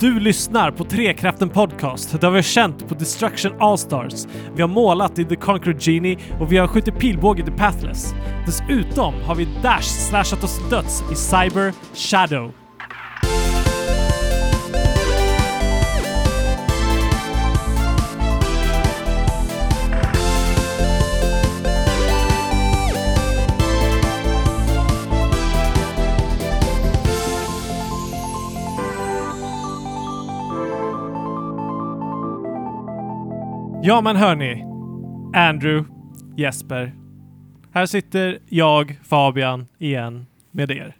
Du lyssnar på Trekraften Podcast där vi har känt på Destruction Allstars, Vi har målat i The Conquered Genie och vi har skjutit pilbåge i The Pathless. Dessutom har vi dash slashat oss till döds i Cyber Shadow. Ja men hörni, Andrew, Jesper. Här sitter jag, Fabian, igen med er.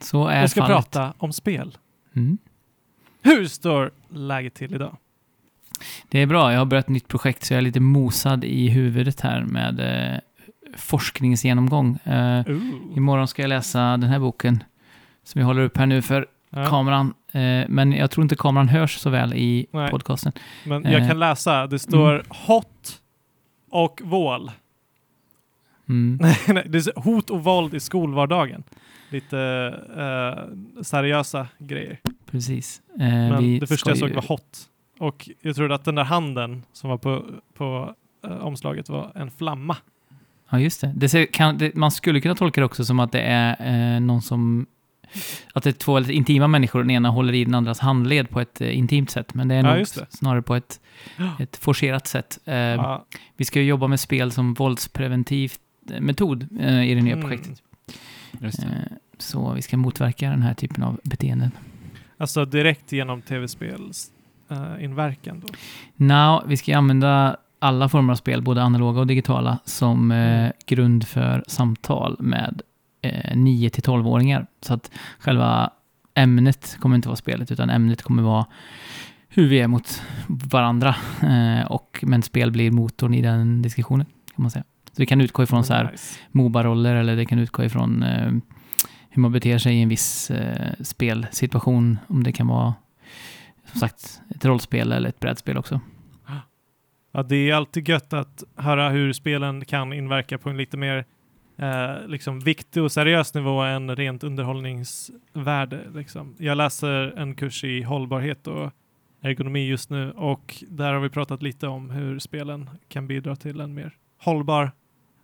Så är Jag ska fallet. prata om spel. Mm. Hur står läget till idag? Det är bra, jag har börjat ett nytt projekt så jag är lite mosad i huvudet här med eh, forskningsgenomgång. Eh, Ooh. imorgon ska jag läsa den här boken som jag håller upp här nu för Ja, kameran. Eh, men jag tror inte kameran hörs så väl i Nej. podcasten. men jag eh, kan läsa. Det står hot och vål. Mm. Nej, det är hot och våld i skolvardagen. Lite eh, seriösa grejer. Precis. Eh, Men det första jag såg ju- var hot. Och jag trodde att den där handen som var på, på eh, omslaget var en flamma. Ja, just det. det, ser, kan, det man skulle kunna tolka det också som att det är eh, någon som... Att det är två väldigt intima människor, den ena håller i den andras handled på ett eh, intimt sätt. Men det är Ja, nog snarare på ett, ett forcerat sätt. Eh, Ja, Vi ska ju jobba med spel som våldspreventiv eh, metod eh, i det nya Mm. projektet. Just det. Eh, så vi ska motverka den här typen av beteenden. alltså direkt genom tv-spels eh, inverkan då. Now, vi ska ju använda alla former av spel, både analoga och digitala, som eh, Mm. grund för samtal med eh, 9-12-åringar. Så att själva ämnet kommer inte vara spelet, utan ämnet kommer vara hur vi är mot varandra. Eh, och, men spel blir motorn i den diskussionen, kan man säga. Så vi kan utgå ifrån så här Nice. Moba-roller eller det kan utgå ifrån eh, hur man beter sig i en viss eh, spelsituation. Om det kan vara som sagt ett rollspel eller ett brädspel också. Ja, det är alltid gött att höra hur spelen kan inverka på en lite mer eh, liksom viktig och seriös nivå än rent underhållningsvärde. Liksom. Jag läser en kurs i hållbarhet och ergonomi just nu och där har vi pratat lite om hur spelen kan bidra till en mer hållbar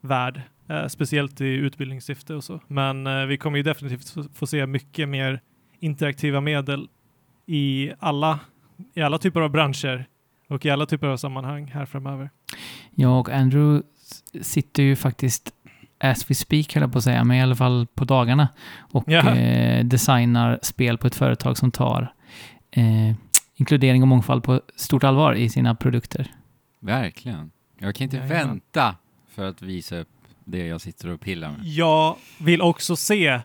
värld. Eh, speciellt i utbildningssyfte och så. Men eh, vi kommer ju definitivt få- se mycket mer interaktiva medel i alla, i alla typer av branscher och i alla typer av sammanhang här framöver. Jag och Andrew sitter ju faktiskt as we speak, höll jag på att säga, men i alla fall på dagarna och Ja. eh, designar spel på ett företag som tar eh, inkludering och mångfald på stort allvar i sina produkter. Verkligen. Jag kan inte Jajamän. vänta för att visa upp det jag sitter och pillar med. Jag vill också se,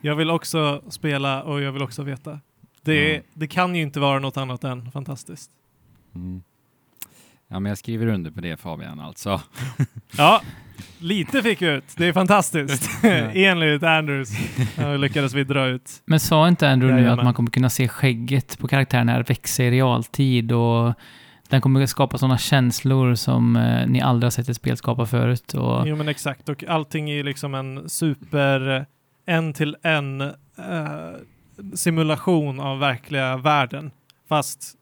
jag vill också spela och jag vill också veta. Det, Ja. det kan ju inte vara något annat än fantastiskt. Mm. Ja, men jag skriver under på det Fabian alltså. Ja, lite fick vi ut. Det är fantastiskt. Enligt Anders eh, lyckades vi dra ut. Men sa inte Andrew nu att man kommer kunna se skägget på karaktären här växa i realtid och den kommer skapa sådana känslor som eh, ni aldrig har sett ett spel skapa förut. Och, Jo men exakt, och allting är liksom en super en till en eh, simulation av verkliga världen. Fast,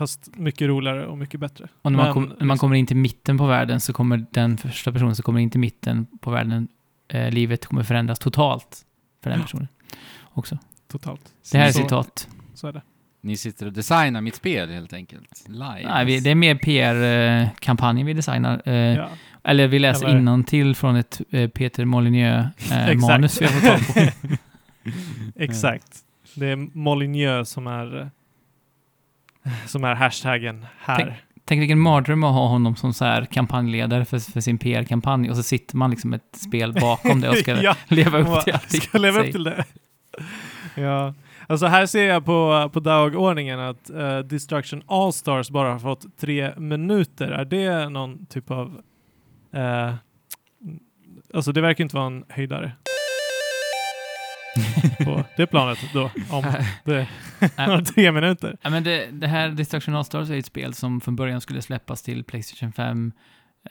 fast mycket roligare och mycket bättre. och när, man Men kom, när man liksom- kommer in till mitten på världen så kommer den första personen som kommer in till mitten på världen, eh, livet kommer förändras totalt för den Ja. personen också. Totalt. Det här är Så- citat. Så är det. Ni sitter och designar mitt spel helt enkelt. Live. Nej, vi, det är mer PR-kampanjen vi designar. Eh, Ja. Eller vi läser Eller- innantill från ett eh, Peter Molyneux-manus Exakt. vi har fått tag på. Exakt. Det är Molyneux som är eh, som är hashtaggen här. Tänk vilken mardröm att ha honom som så här kampanjledare för, för sin PR-kampanj och så sitter man liksom ett spel bakom det och ska ja, leva upp till allting. ska leva upp till det. ja. Alltså här ser jag på, på dagordningen att eh, Destruction All-Stars bara har fått tre minuter. Är det någon typ av... eh, alltså det verkar inte vara en höjdare. på det planet då, om det har tre minuter. Ja, men det, det här Destruction All-Stars är ett spel som från början skulle släppas till Playstation 5.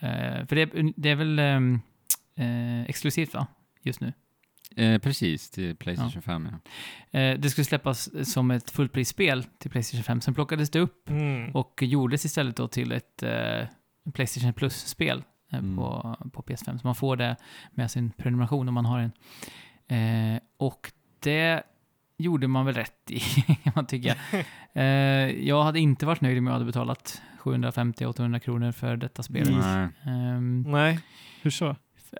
Eh, för det, är- det är väl ehm, eh, exklusivt va? Just nu. Eh, precis, till Playstation 5 ja. Eh, det skulle släppas som ett fullprisspel till Playstation 5. Sen plockades det upp Mm. och gjordes istället då till ett eh, Playstation Plus-spel eh, Mm. på, på PS5. Så man får det med sin prenumeration om man har en. Eh, och det gjorde man väl rätt i, kan man tycka. Eh, jag hade inte varit nöjd om jag hade betalat 750-800 kronor för detta spelet. Nej. Ehm, Nej, hur så?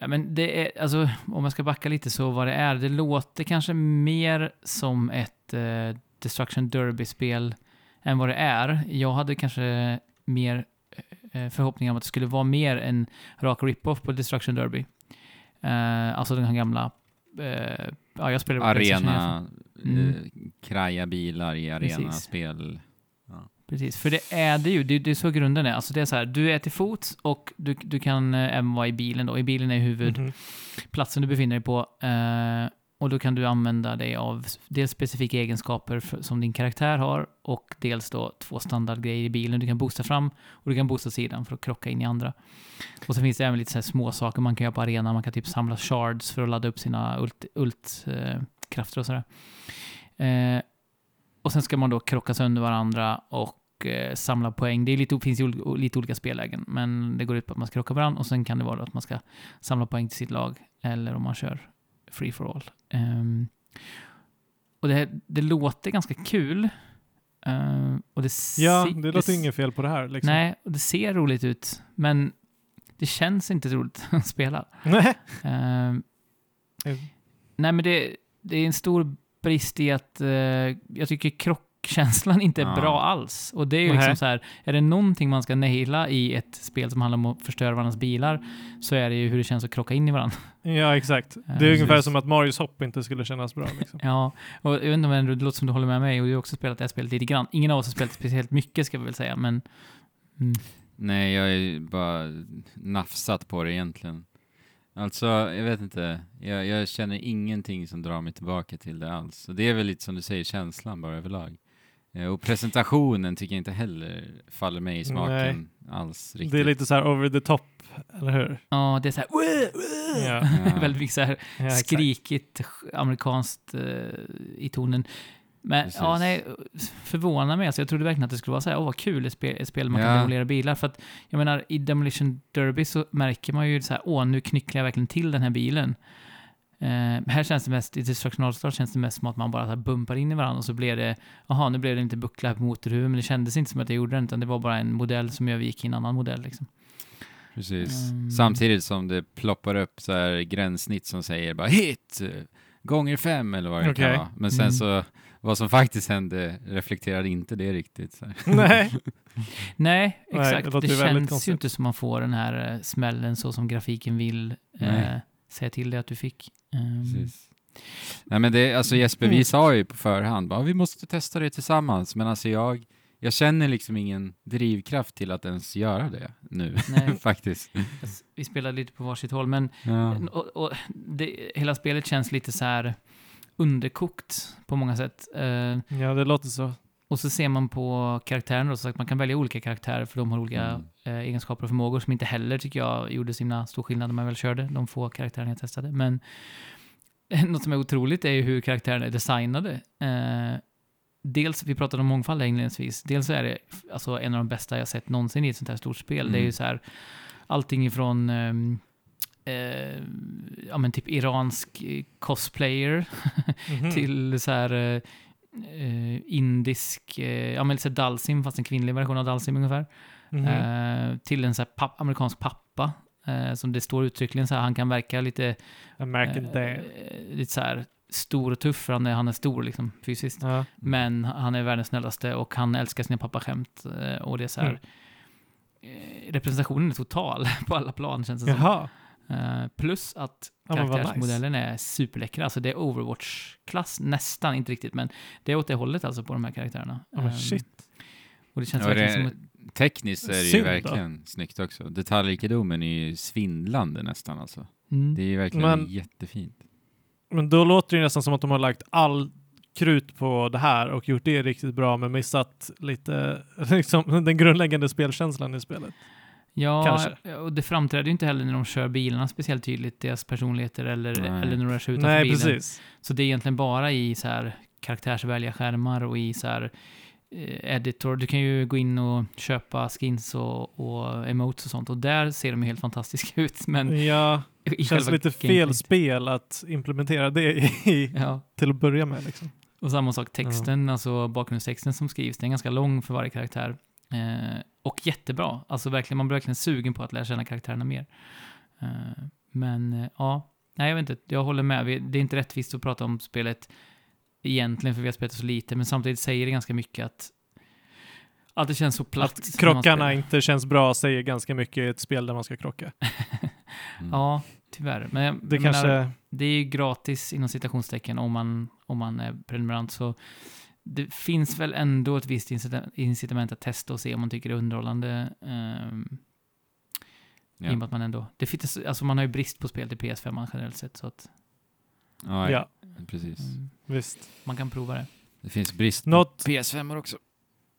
Men det är, alltså, om jag ska backa lite så vad det är, det låter kanske mer som ett eh, Destruction Derby-spel än vad det är. Jag hade kanske mer eh, förhoppningar om att det skulle vara mer en rak rip-off på Destruction Derby. Eh, alltså den här gamla, eh, ja jag fall. Arena, Mm. eh, kraja bilar i arenaspel. Precis, för det är det ju. Det, det är så grunden är. Alltså det är så här, du är till fots och du, du kan eh, även vara i bilen då. I bilen är huvud, Mhm. platsen du befinner dig på. Eh, och då kan du använda dig av dels specifika egenskaper för, som din karaktär har och dels då två standardgrejer i bilen. Du kan boosta fram och du kan boosta sidan för att krocka in i andra. Och så finns det även lite så här små saker man kan göra på arenan. Man kan typ samla shards för att ladda upp sina ult, ult eh, krafter och sådär. Eh, och sen ska man då krocka sönder varandra och eh, samla poäng. Det är lite, finns ju ol- lite olika spellägen, men det går ut på att man ska krocka varandra och sen kan det vara att man ska samla poäng till sitt lag eller om man kör free for all. Ehm, och det, det låter ganska kul. Ehm, och det Ja, det låter s- inget fel på det här. Liksom. Nej, och det ser roligt ut, men det känns inte roligt att spela. Nej. Mm. nej, men det, det är en stor brist i att eh, jag tycker krockkänslan inte är Ja. bra alls. Och det är ju Nej. liksom så här, är det någonting man ska naila i ett spel som handlar om att förstöra varandras bilar, så är det ju hur det känns att krocka in i varandra. Ja, exakt. Det är precis. ungefär som att Marios hopp inte skulle kännas bra. Liksom. Ja, och jag vet inte om det låter som du håller med mig, och du har också spelat det här spelet lite grann. Ingen av oss har spelat speciellt mycket, ska vi väl säga, men... Mm. Nej, jag ju bara nafsat på det egentligen. Alltså, jag vet inte. Jag, jag känner ingenting som drar mig tillbaka till det alls. Och det är väl lite som du säger, känslan bara överlag. Eh, Och presentationen tycker jag inte heller faller mig i smaken alls riktigt. Det är lite så här over the top, eller hur? Ja, det är så här... "Wah, wah." Ja. Ja. Väldigt mycket så här Ja, skrikigt amerikanskt eh, i tonen. Men Precis. ja, nej, förvånar mig. Alltså, jag trodde verkligen att det skulle vara så här, åh vad kul, ett spel, ett spel man kan Ja. demolera bilar. För att, jag menar, i Demolition Derby så märker man ju så här, åh, nu knycklar jag verkligen till den här bilen. Eh, här känns det mest, i Destruction All-Star känns det mest som att man bara så här bumpar in i varandra och så blev det, jaha, nu blev det inte buckla på motorhuven, men det kändes inte som att jag gjorde det, utan det var bara en modell som övergick i en annan modell. Liksom. Precis. Mm. Samtidigt som det ploppar upp så här gränssnitt som säger bara hit! Gånger fem eller vad det Okej. kan vara. Men sen Mm. så, vad som faktiskt hände reflekterade inte det riktigt. Så. Nej. Nej, Nej, exakt. det det ju känns ju inte som man får den här eh, smällen så som grafiken vill eh, Nej. Säga till dig att du fick. Precis. Nej men det, alltså Jesper, vi Mm. sa ju på förhand, bara, vi måste testa det tillsammans, men alltså jag, jag känner liksom ingen drivkraft till att ens göra det nu, Nej. faktiskt. vi spelade lite på varsitt håll, men Ja. och, och det, hela spelet känns lite så här underkokt på många sätt. Eh, Ja, det låter så. och så ser man på karaktärerna, då, så att man kan välja olika karaktärer för de har olika Mm. Eh, egenskaper och förmågor som inte heller tycker jag gjorde sina stor skillnad när man väl körde, de få karaktärerna jag testade. Men något som är otroligt är ju hur karaktärerna är designade. Eh, dels, vi pratade om mångfald inledningsvis, dels så är det alltså, en av de bästa jag sett någonsin i ett sånt här stort spel. Det är ju Mm. så här, allting ifrån ehm, eh, ja men typ iransk eh, cosplayer Mhm. till så här eh, eh, indisk, eh, ja men lite så Dalsim, fast en kvinnlig version av Dalsim ungefär. Mhm. Eh, till en så papp, amerikansk pappa. Eh, som det står uttryckligen så här, han kan verka lite, American eh, Dad. lite så här stor och tuff, för han är, han är stor liksom fysiskt. Ja. Men han är världens snällaste och han älskar sina pappaskämt. eh, Och det är så här, Mm. eh, representationen är total på alla plan känns det som. Jaha. Eh, plus att Ja, karaktärsmodellen är superläckra. Alltså det är Overwatch-klass, nästan, inte riktigt, men det är åt det hållet alltså på de här karaktärerna. Ehm, shit. Och det känns Ja, verkligen det, som att, tekniskt är det ju Synd då. verkligen snyggt också. Detaljrikedomen är ju svindlande nästan alltså. mm, Det är ju verkligen Men- jättefint. Men då låter det nästan som att de har lagt all krut på det här och gjort det riktigt bra men missat lite liksom, den grundläggande spelkänslan i spelet. Ja, Kanske. och det framträder ju inte heller när de kör bilarna speciellt tydligt, deras personligheter eller, Nej. eller när de rör sig utanför Nej, bilen. precis. Så det är egentligen bara i så här karaktärsvälja skärmar och i så här editor. Du kan ju gå in och köpa skins och, och emotes och sånt och där ser de ju helt fantastiska ut. Men Ja, det känns lite fel spel att implementera det i, Ja, till att börja med. Liksom. och samma sak texten, alltså bakgrundstexten som skrivs, den är ganska lång för varje karaktär. Eh, och jättebra, alltså verkligen, man blir verkligen sugen på att lära känna karaktärerna mer. Eh, men eh, ja, nej jag vet inte, jag håller med. Det är inte rättvist att prata om spelet egentligen, för vi har spelat så lite, men samtidigt säger det ganska mycket att att det känns så platt. Att krockarna inte känns bra säger ganska mycket i ett spel där man ska krocka. Mm. Ja, tyvärr. Men jag, Det jag menar, kanske... det är ju gratis inom citationstecken om man, om man är prenumerant. Så det finns väl ändå ett visst incita- incitament att testa och se om man tycker det är underhållande. Um, I och med Ja. att man ändå... Det finns, alltså man har ju brist på spel till PS5 generellt sett. Så att Ja, Ja, precis. mm, visst. man kan prova det. Det finns brist på Något- PS5 också.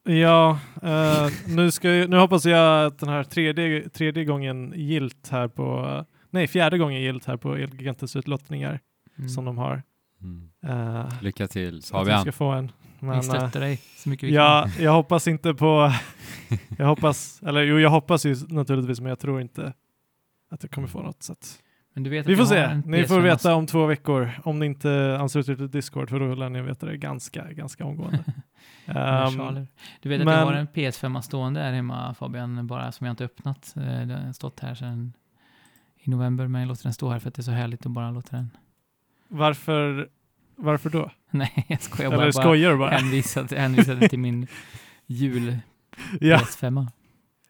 Ja, eh, nu, ska jag, nu hoppas jag att den här tredje, tredje gången gilt här på... Nej, fjärde gången gilt här på Elgigantes utlottningar Mm. som de har. Mm. Uh, Lycka till vi Fabian. ska få en. vi Men, eh, stöttar dig så mycket vi Ja, kan. jag hoppas inte på... jag hoppas, eller jo, jag hoppas ju naturligtvis, men jag tror inte att jag kommer få något. Så att. Men du vet Vi får se. Ni får PS5 veta om två veckor. Om ni inte ansluter till Discord, för då lär ni veta det ganska, ganska omgående. Versaler. Du vet att men- jag har en PS5 stående här hemma Fabian, bara som jag inte öppnat. Eh, Den har stått här sedan i november, men jag låter den stå här för att det är så härligt att bara låta den... varför, varför då? Nej, jag skojar bara. Eller skojar bara? hänvisade, hänvisade till min jul ja, PS5.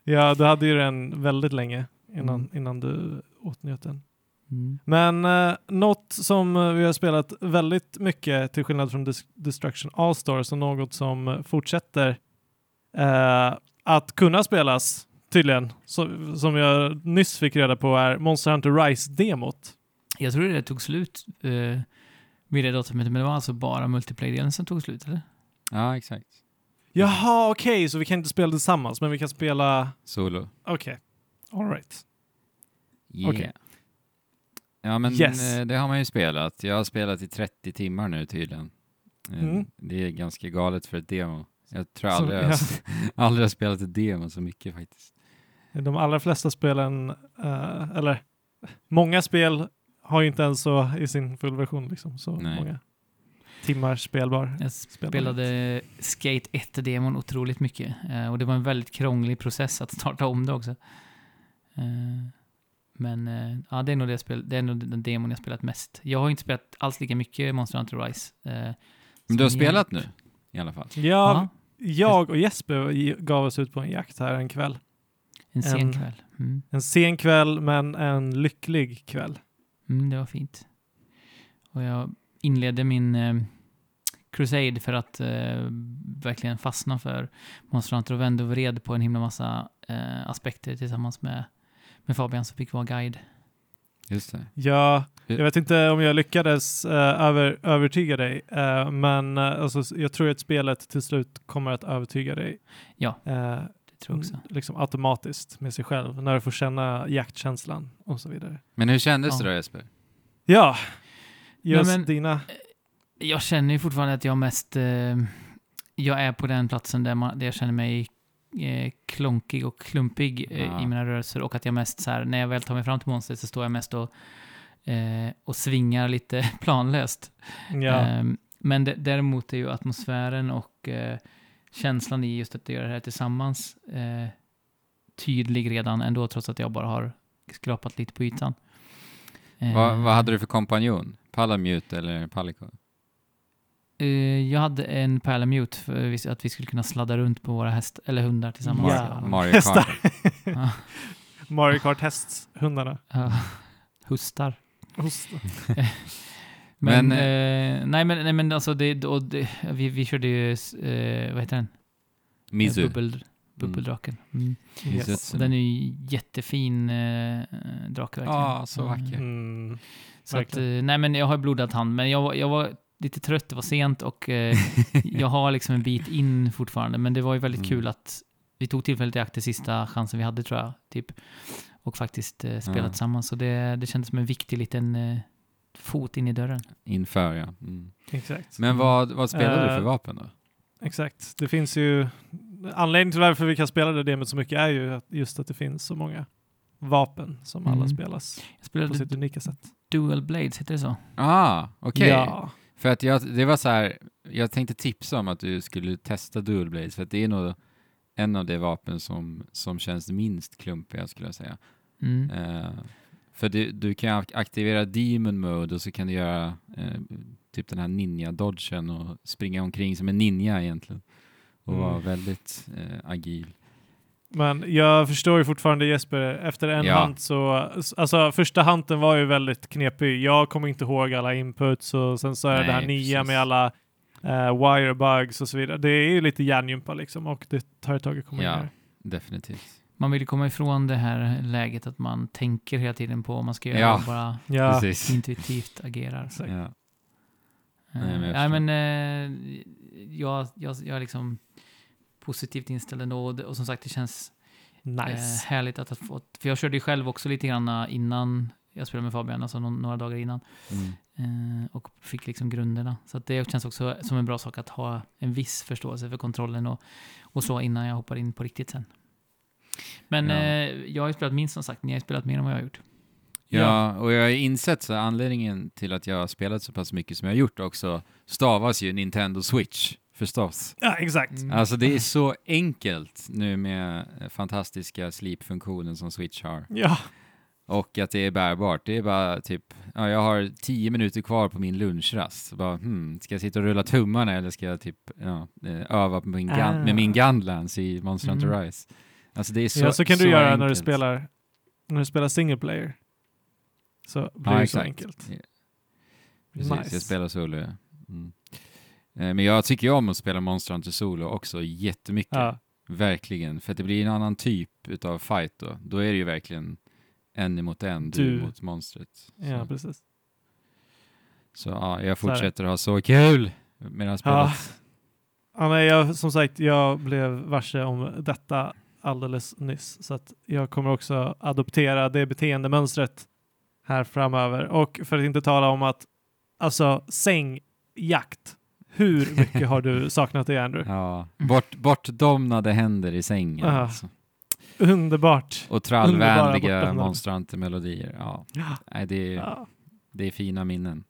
ja, du hade ju den väldigt länge innan, Mm. innan du åtnjöt den. Mm. Men eh, något som eh, vi har spelat väldigt mycket till skillnad från Dis- Destruction All-Stars och något som eh, fortsätter eh, att kunna spelas tydligen, så, som jag nyss fick reda på är Monster Hunter Rise-demot. Jag tror det tog slut eh, vid det datumet, men det var alltså bara multiplayer-delen som tog slut, eller? Ja, exakt. Jaha, okej, så vi kan inte spela tillsammans, men vi kan spela... Solo. Okej, all right. Yeah. Okej. Ja, men Yes. eh, det har man ju spelat. Jag har spelat i 30 timmar nu tydligen. Eh, Mm. Det är ganska galet för ett demo. Jag tror Så- aldrig, jag, ja. aldrig har spelat ett demo så mycket faktiskt. De allra flesta spelen, eh, eller många spel har ju inte ens så i sin fullversion liksom, så Nej. många timmar spelbar. Jag spelade Skate 1-demon otroligt mycket. Och det var en väldigt krånglig process att starta om det också. Men eh, ja, det är nog det, spel, det är nog den demon jag spelat mest. Jag har inte spelat alls lika mycket Monster Hunter Rise. Eh, Men du har spelat nu i alla fall? Ja, Ja, jag och Jesper gav oss ut på en jakt här en kväll. en sen en- kväll. Mm. En sen kväll, men en lycklig kväll. Mm, det var fint. Och jag inledde min eh, crusade för att eh, verkligen fastna för Monster Hunter och vände och vred på en himla massa eh, aspekter tillsammans med, med Fabian som fick vara guide. Just det. Ja, jag vet inte om jag lyckades eh, över, övertyga dig, eh, men eh, alltså, jag tror att spelet till slut kommer att övertyga dig. Ja. Det tror jag också. liksom automatiskt med sig själv, när du får känna jaktkänslan och så vidare. Men hur kändes Ja. det då Jesper? Ja, just men- dina... Jag känner ju fortfarande att jag mest... Jag är på den platsen där, man, där jag känner mig eh, klonkig och klumpig eh, Ja. i mina rörelser och att jag mest så här, när jag väl tar mig fram till monstret så står jag mest och, eh, och svingar lite planlöst. Ja, Ehm, men d- däremot är ju atmosfären och eh, känslan i just att göra det här tillsammans eh, tydlig redan ändå, trots att jag bara har skrapat lite på ytan. Vad, Ehm, vad hade du för kompanjon? Palamute eller Palico? Eh, jag hade en Palamute för vis- att vi skulle kunna sladda runt på våra häst eller hundar tillsammans. Ja. Mario Hästar. Kart? Ja, Mario Kart hästhundarna. ja. Hustar. Host. Men, Men, eh, nej, men, nej, men alltså det, och det, vi, vi körde ju, eh, vad heter den? Mizu. Bubbel, bubbeldraken. Mm. Yes. Så den är ju jättefin eh, drake verkligen. Ja, så vacker. Mm. Så att, eh, nej men jag har blodad hand, men jag, jag var lite trött, det var sent och eh, jag har liksom en bit in fortfarande. Men det var ju väldigt Mm. kul att vi tog tillfället i akt, det sista chansen vi hade tror jag, typ. Och faktiskt eh, spela Ja. tillsammans. Så det, det kändes som en viktig liten eh, fot in i dörren. Inför ja. Mm. Exakt. Men vad, vad spelar du för Eh, vapen då? Exakt. Det finns ju... Anledningen till varför vi kan spela det gamet så mycket är ju att, just att det finns så många vapen som alla Mm. spelas Jag på spelade sitt unika sätt. Dual Blades, heter det så? Ah, okej. Ja. För att jag, det var så här, jag tänkte tipsa om att du skulle testa Dual Blades, för att det är nog en av de vapen som, som känns minst klumpiga skulle jag säga. Mm. Eh, för du, du kan ak- aktivera Demon Mode och så kan du göra eh, typ den här ninja-dodgen och springa omkring som en ninja egentligen. Och Mm. vara väldigt eh, agil. Men jag förstår ju fortfarande Jesper, efter en Ja. hand så, alltså första hanten var ju väldigt knepig. Jag kommer inte ihåg alla inputs och sen så är det det här Nej, nya precis. med alla eh, wire bugs och så vidare. Det är ju lite hjärngympa liksom och det tar ett tag att komma Ja. in här. Definitivt. Man vill ju komma ifrån det här läget att man tänker hela tiden på vad man ska göra Ja. och bara Ja, intuitivt agerar. Ja. Eh, Nej, men jag Nej, men eh, jag, jag, jag liksom positivt inställd ändå och, och som sagt det känns Nice. eh, härligt att ha fått, för jag körde ju själv också lite grann eh, innan jag spelade med Fabian, alltså någon, några dagar innan Mm. eh, och fick liksom grunderna. Så att det känns också som en bra sak att ha en viss förståelse för kontrollen och, och så innan jag hoppar in på riktigt sen. Men Ja. eh, jag har ju spelat minst som sagt, ni har ju spelat mer än vad jag har gjort. Ja, och jag har insett så anledningen till att jag har spelat så pass mycket som jag har gjort också stavas ju Nintendo Switch förstås. Ja, exakt. Mm. Alltså det är så enkelt nu med eh, fantastiska sleep-funktionen som Switch har. Ja, Och att det är bärbart. Det är bara typ, ja, jag har tio minuter kvar på min lunchrast. Så Bara, hmm, ska jag sitta och rulla tummarna eller ska jag typ ja, eh, öva på min gun, Ah. med min Gunlands i Monster Hunter Mm. Rise? Alltså det är så så, ja, så kan du göra när du spelar när du spelar single player. Så blir Ja, det så exakt. enkelt. Precis, Nice. jag spelar solo. ja. Mm. Eh, Men jag tycker om att spela Monster Hunter Solo också jättemycket. Ja, Verkligen, för att det blir en annan typ utav fight då. Då är det ju verkligen en emot en, du, Du. mot monstret. ja Så, precis. så ja, jag det. fortsätter ha så kul medan Ja. spelet. Ja, nej, jag, som sagt, jag blev varse om detta alldeles nyss. Så att jag kommer också adoptera det beteendemönstret här framöver. Och för att inte tala om att, alltså sängjakt. Hur mycket har du saknat det, Andrew? Ja, bort, bortdomnade händer i sängen. Ja. Alltså. Underbart. Och trallvänliga Hunter-melodier. Ja, Ja. nej, det, är, Ja. det är fina minnen.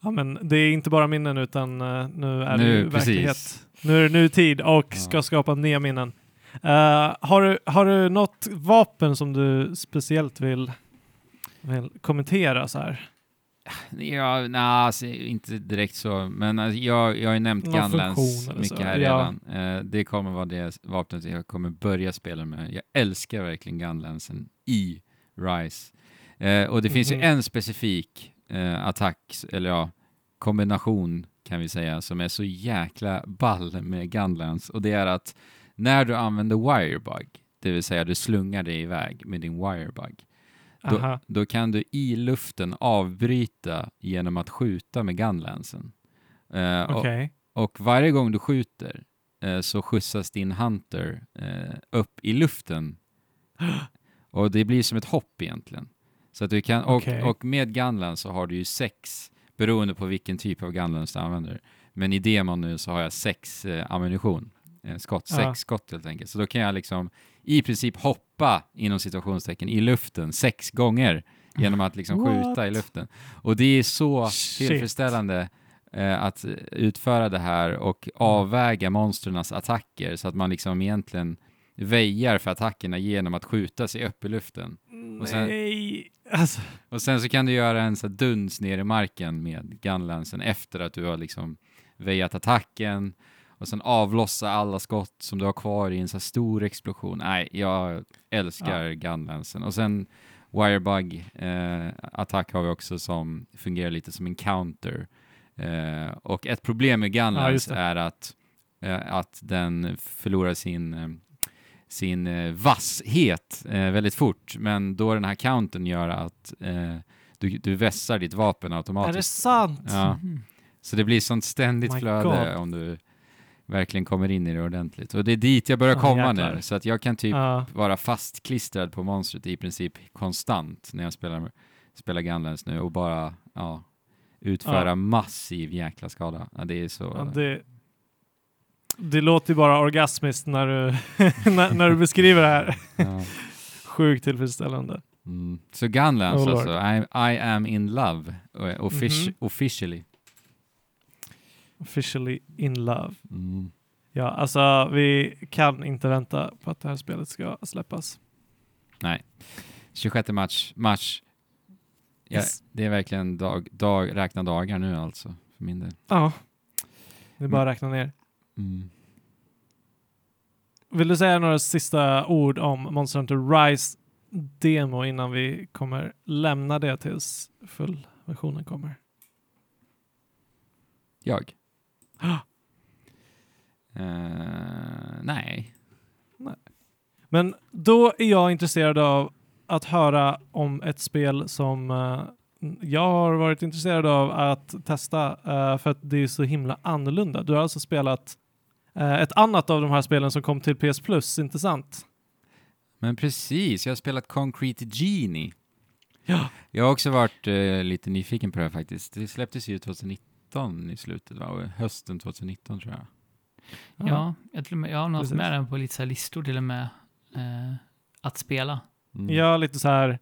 ja, men det är inte bara minnen utan nu är det Nu, precis. verklighet. Nu är det nu tid och Ja. ska skapa nya minnen. Eh, har, du, har du något vapen som du speciellt vill, vill kommentera så här? Ja, nej, alltså, inte direkt så, men alltså, jag, jag har ju nämnt Någon Gunlands mycket här Ja. redan. Eh, det kommer vara det vapnet jag kommer börja spela med. Jag älskar verkligen Gunlandsen i Rise. Eh, och det finns Mhm. ju en specifik eh, attack, eller ja, kombination kan vi säga, som är så jäkla ball med Gunlands. Och det är att när du använder Wirebug, det vill säga du slungar dig iväg med din Wirebug, då, då kan du i luften avbryta genom att skjuta med gunlansen. Eh, Okej. och, och varje gång du skjuter eh, så skjutsas din hunter eh, upp i luften. och det blir som ett hopp egentligen. Så att du kan, och, Okej. och med gunlans så har du ju sex, beroende på vilken typ av gunlans du använder. Men i demon nu så har jag sex eh, ammunition, eh, skott, sex Ja. skott helt enkelt. Så då kan jag liksom i princip hoppa inom situationstecken i luften sex gånger genom att liksom skjuta i What? luften. Och det är så Shit. tillfredsställande eh, att utföra det här och avväga monsternas attacker så att man liksom egentligen väjar för attackerna genom att skjuta sig upp i luften. Och sen- Nej. Alltså, Och sen så kan du göra en så duns ner i marken med gunlansen efter att du har liksom väjat attacken och sen avlossa alla skott som du har kvar i en så stor explosion. Nej, jag älskar gunlansen. Och sen Wirebug eh, attack har vi också som fungerar lite som en counter. Eh, och ett problem med Ja, gunlance det. är att, eh, att den förlorar sin eh, sin eh, vasshet eh, väldigt fort, men då den här countern gör att du, du vässar ditt vapen är det automatiskt. sant? Ja. Mhm. Så det blir sånt ständigt My flöde God. om du verkligen kommer in i det ordentligt. Och det är dit jag börjar Ja, komma jäklar. nu, så att jag kan typ Ja. vara fastklistrad på monstret i princip konstant när jag spelar, spelar Gunlands nu och bara ja, utföra Ja. massiv jäkla skada. Ja, det är så... Ja, det, det låter ju bara orgasmiskt när du, när, när du beskriver det här. ja. Sjukt tillfredsställande. mm. Så Gunlands Oh, alltså, I, I am in love, eh, offici- Mhm. officially. Officially in love. Mm. Ja, alltså vi kan inte vänta på att det här spelet ska släppas. Nej. 26 match, match. Ja, Yes. Det är verkligen dag, dag, räkna dagar nu alltså, för min del. Ja. Det är bara att räkna ner. Mm. Vill du säga några sista ord om Monster Hunter Rise demo innan vi kommer lämna det tills fullversionen kommer? Jag? Ah. Eh, nej. Men då är jag intresserad av att höra om ett spel som eh, jag har varit intresserad av att testa eh, för att det är så himla annorlunda. Du har alltså spelat ett annat av de här spelen som kom till PS Plus, inte sant? Men precis, jag har spelat Concrete Genie. Ja. Jag har också varit lite nyfiken på det här faktiskt. Det släpptes ju 2019 i slutet, va? Hösten 2019 tror jag. Ja, jag, till och med, jag har nog haft med den på lite så här listor till och med eh, att spela. Mm. Ja, lite så här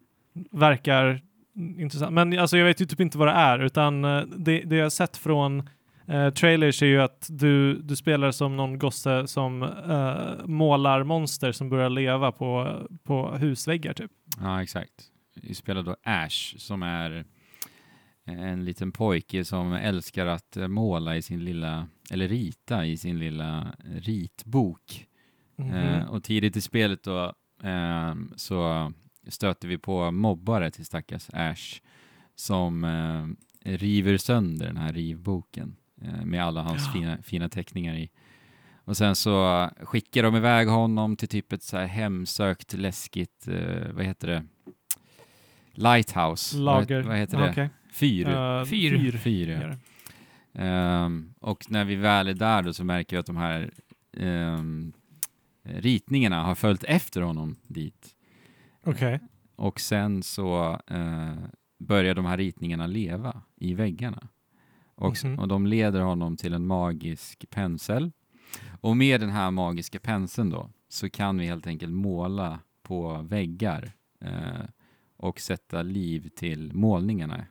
verkar intressant. Men alltså, jag vet ju typ inte vad det är, utan eh, det, det jag har sett från eh, trailers är ju att du, du spelar som någon gosse som eh, målar monster som börjar leva på, på husväggar typ. Ja, exakt. Vi spelar då Ash som är en liten pojke som älskar att eh, måla i sin lilla, eller rita i sin lilla ritbok. Mhm. Eh, och tidigt i spelet då eh, så stöter vi på mobbare till stackars Ash som eh, river sönder den här rivboken eh, med alla hans Ja. fina, fina teckningar i. Och sen så skickar de iväg honom till typ ett så här hemsökt, läskigt, eh, vad heter det? Lighthouse. Lager. Vad, vad heter det? okej. Fyr. Eh, Fyr. fyr. Fyr, ja. Ehm, och när vi väl är där då så märker vi att de här ehm, ritningarna har följt efter honom dit. Okej. Och sen så eh, börjar de här ritningarna leva i väggarna. Och, s- Mhm. och de leder honom till en magisk pensel. Och med den här magiska penseln då så kan vi helt enkelt måla på väggar eh, och sätta liv till målningarna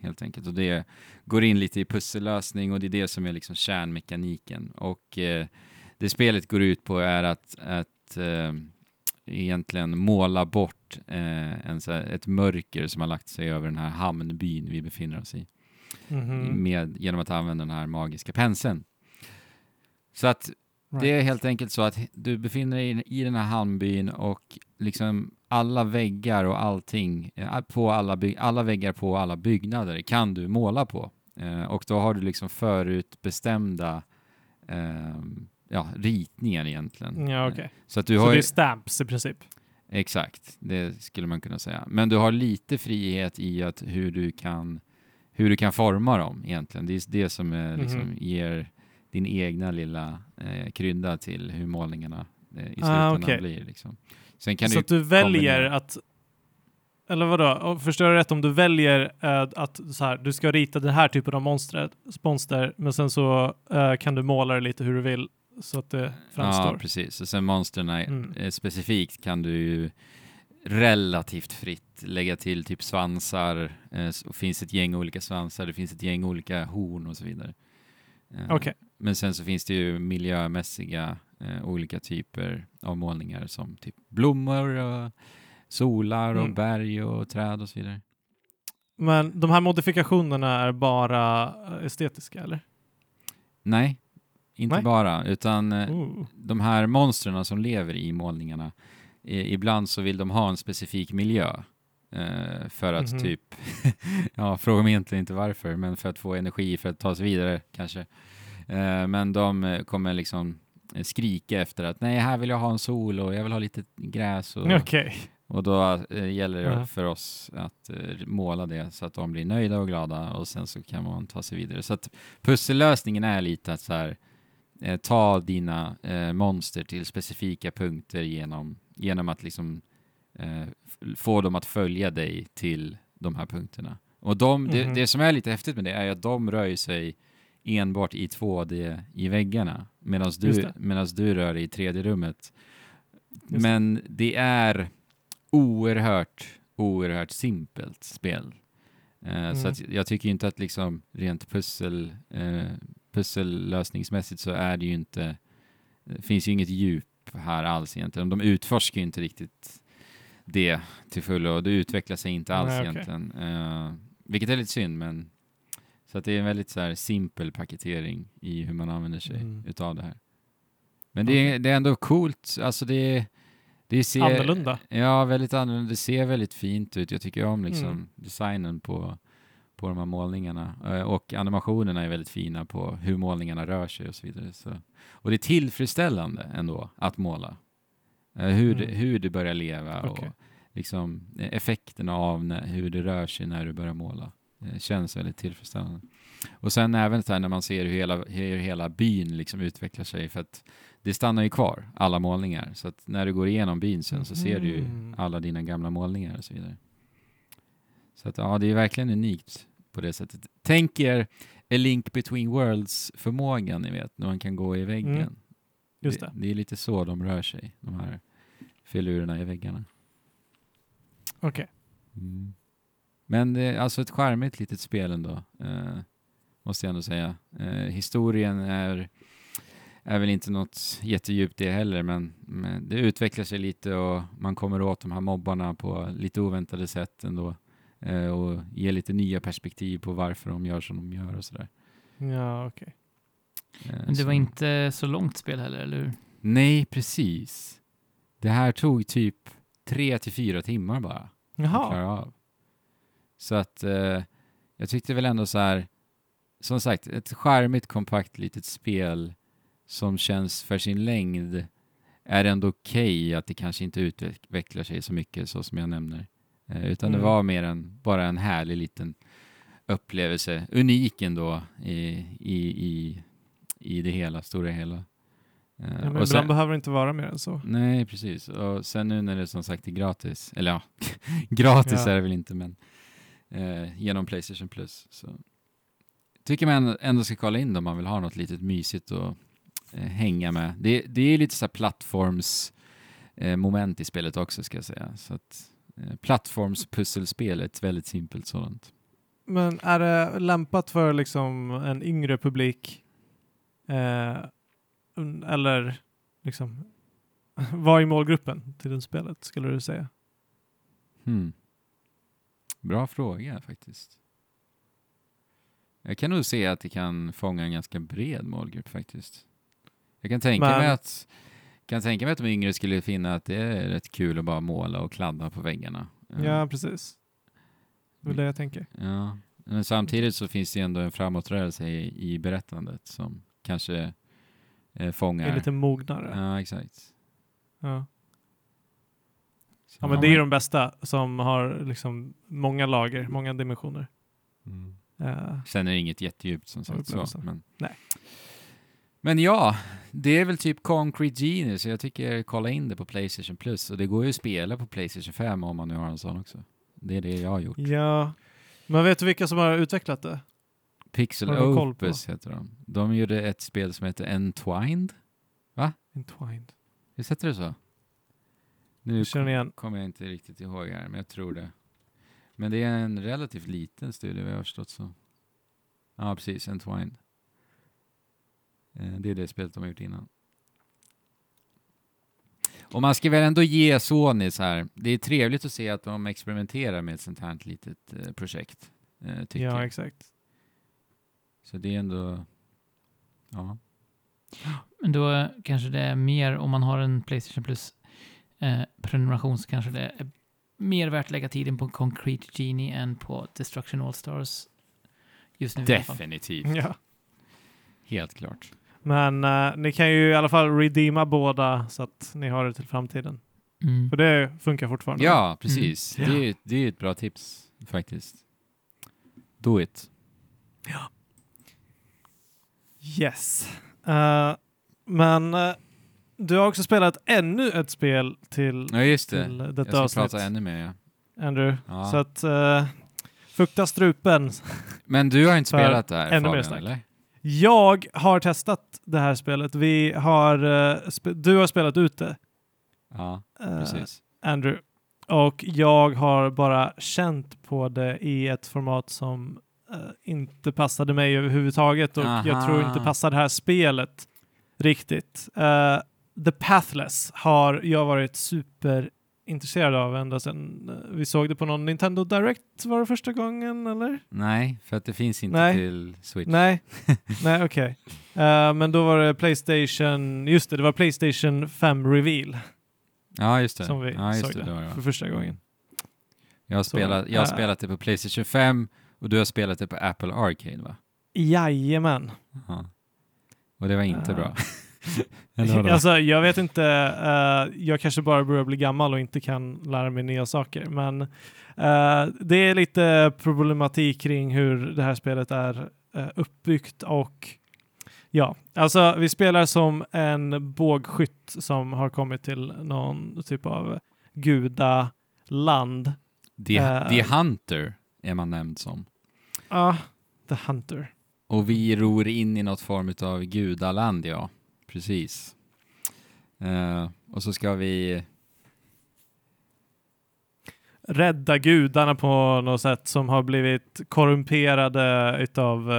helt enkelt. Och det går in lite i pussellösning och det är det som är liksom kärnmekaniken. Och eh, det spelet går ut på är att, att eh, egentligen måla bort eh, en, här, ett mörker som har lagt sig över den här hamnbyn vi befinner oss i Mhm. med, genom att använda den här magiska penseln. Så att det är helt enkelt så att du befinner dig i, den här hamnbyn och liksom alla väggar och allting, eh, på alla, alla väggar på alla byggnader kan du måla på. Eh, och då har du liksom förutbestämda eh, ja, ritningar egentligen. Ja, okej. Så att du Så har det är stamps i princip? Exakt, det skulle man kunna säga. Men du har lite frihet i att hur du kan, hur du kan forma dem egentligen. Det är det som är, liksom, Mhm. ger din egna lilla eh, krydda till hur målningarna eh, i Ah, slutändan okej. blir. Liksom. Sen kan så du att du väljer kombinera. att eller vadå? Förstår jag rätt om du väljer eh, att så här, du ska rita den här typen av monster, monster men sen så eh, kan du måla det lite hur du vill så att det framstår. Ja, precis. Och sen monstren Mm. eh, specifikt kan du ju relativt fritt lägga till typ svansar. Eh, så finns ett gäng olika svansar, det finns ett gäng olika horn och så vidare. Okej. Men sen så finns det ju miljömässiga eh, olika typer av målningar som typ blommor och solar och Mm. berg och träd och så vidare. Men de här modifikationerna är bara eh, estetiska eller? Nej, inte Nej. bara, utan eh, Ooh. de här monstren som lever i målningarna, eh, ibland så vill de ha en specifik miljö. Eh, för att Mhm. typ, ja, fråga mig egentligen inte varför, men för att få energi för att ta sig vidare kanske. Eh, men de eh, kommer liksom eh, skrika efter att nej, här vill jag ha en sol och jag vill ha lite gräs och, Okej. och då gäller det Ja. för oss att måla det så att de blir nöjda och glada och sen så kan man ta sig vidare. Så att pussellösningen är lite att så här, eh, ta dina eh, monster till specifika punkter genom, genom att liksom eh, få dem att följa dig till de här punkterna. Och de, det, Mhm. det som är lite häftigt med det är att de rör sig enbart i 2D i väggarna medan du, medans du rör dig i 3D-rummet. det. Men det är oerhört, oerhört simpelt spel. Så Mm. att jag tycker inte att liksom rent pussel, eh, pussellösningsmässigt så är det ju inte, det finns ju inget djup här alls egentligen. De utforskar ju inte riktigt det till fullo och det utvecklar sig inte alls Nej, egentligen. Eh, vilket är lite synd men så att det är en väldigt så här simpel paketering i hur man använder sig Mm. utav det här. Men det, är, det är ändå coolt, alltså det, det ser... Annorlunda. Ja, väldigt annorlunda. Det ser väldigt fint ut. Jag tycker om liksom Mm. designen på, på de här målningarna. Eh, Och animationerna är väldigt fina på hur målningarna rör sig och så vidare. Så. Och det är tillfredsställande ändå att måla. Eh, Hur, det, Mm. hur det börjar leva Okej. och liksom eh, effekterna av när, hur det rör sig när du börjar måla. Det känns väldigt tillfredsställande. Och sen även så här när man ser hur hela, hur hela byn liksom utvecklar sig. För att det stannar ju kvar, alla målningar. Så att när du går igenom byn sen så ser du ju Mhm. alla dina gamla målningar och så vidare. Så att ja, det är verkligen unikt på det sättet. Tänk er A Link Between Worlds-förmågan, ni vet, när man kan gå i väggen. Mm, Just det. det. Det är lite så de rör sig, de här filurerna i väggarna. Okej. Men det är alltså ett charmigt litet spel ändå, eh, måste jag ändå säga. Eh, historien är, är väl inte något jättedjupt det heller, men, men det utvecklar sig lite och man kommer åt de här mobbarna på lite oväntade sätt ändå. Eh, och ger lite nya perspektiv på varför de gör som de gör och sådär. Ja, okej. Eh, Men det så- var inte så långt spel heller, eller hur? Nej, precis. Det här tog typ tre till fyra timmar bara. att Jaha. klara av. Så att eh, jag tyckte väl ändå så här, som sagt, ett charmigt, kompakt litet spel som känns för sin längd är ändå okej att det kanske inte utvecklar sig så mycket så som jag nämner. Eh, utan det Mm. var mer än bara en härlig liten upplevelse, unik ändå i, i, i, i det hela, stora hela. Eh, Ja, men och ibland sen- behöver det inte vara mer än så. Nej, precis. Och sen nu när det som sagt är gratis, eller ja, gratis Ja. är det väl inte, men eh, genom Playstation Plus. Så tycker man ändå ska kolla in det om man vill ha något litet mysigt att eh, hänga med. Det, det är lite så här plattforms eh, i spelet också ska jag säga. Så att eh, plattformspusselspel ett väldigt simpelt sådant. Men är det lämpat för liksom en yngre publik? Eh, eller liksom, vad är målgruppen till det spelet skulle du säga? Hmm. Bra fråga faktiskt. Jag kan nog se att det kan fånga en ganska bred målgrupp faktiskt. Jag kan tänka Men- mig att kan tänka mig att de yngre skulle finna att det är rätt kul att bara måla och kladda på väggarna. Ja, precis. Det är det jag tänker. ja. Men samtidigt så finns det ändå en framåtrörelse i, i berättandet som kanske eh, Det är fångar. lite mognare. Ja, exakt. Ja. Ja, men det är de bästa som har liksom många lager, många dimensioner. Mm. Eh, Sen är det inget jättedjupt som sagt. Så, men. Nej. men ja, det är väl typ Concrete Genius. så Jag tycker kolla in det på Playstation Plus. Och det går ju att spela på Playstation 5 om man nu har en sån också. Det är det jag har gjort. ja, men vet du vilka som har utvecklat det? Pixel? Opus heter de. De gjorde ett spel som heter Entwined. Entwined. Visst heter det så? Nu känner kom- igen. kommer jag inte riktigt ihåg här, men jag tror det. Men det är en relativt liten studie vad jag har förstått så. Ja, precis. Entwined. Eh, Det är det spelet de har gjort innan. Och man ska väl ändå ge Sony så här. Det är trevligt att se att de experimenterar med ett sånt här litet eh, projekt. eh, Tycker Ja, jag. exakt. Så det är ändå... Ja. Men då kanske det är mer, om man har en Playstation Plus eh, prenumeration så kanske det är mer värt att lägga tiden på Concrete Genie än på Destruction All-Stars. Just nu. Definitivt. Ja. Helt klart. Men eh, ni kan ju i alla fall redeema båda så att ni har det till framtiden. Mm. För det funkar fortfarande. Ja, precis. Mm. Det, är, det är ett bra tips faktiskt. Do it. Yes. Eh, Men eh, du har också spelat ännu ett spel till, Ja, just det. till Jag detta ska avsnitt, prata ännu mer, ja. Andrew. Ja. Så att uh, fukta strupen. Men du har inte spelat det här ännu mer Fabian, snack. eller? Jag har testat det här spelet. Vi har, eh, spe- du har spelat ut det, Ja, eh, precis. Andrew. Och jag har bara känt på det i ett format som inte passade mig överhuvudtaget och jag Aha. tror inte passar det här spelet riktigt. Eh, The Pathless har jag varit superintresserad av ända sedan eh, vi såg det på någon Nintendo Direct var det första gången eller? Nej, för att det finns inte Nej. till Switch. Nej, nej okej. Eh, men då var det Playstation, just det, det var Playstation 5 Reveal Ja, just det. som vi ja, såg det, det, var för första gången. Jag har, Så, spelat, jag har äh. spelat det på Playstation 5 och du har spelat det på Apple Arcade, va? Jajamän. Ja. Och det var inte Ja. bra. Alltså, jag vet inte, eh, jag kanske bara börjar bli gammal och inte kan lära mig nya saker, men eh, det är lite problematik kring hur det här spelet är eh, uppbyggt och ja, alltså vi spelar som en bågskytt som har kommit till någon typ av gudaland. The. The Hunter är man nämnd som. Ah, The Hunter. Och vi ror in i något form av gudaland, ja. Precis. Eh, och så ska vi... rädda gudarna på något sätt som har blivit korrumperade utav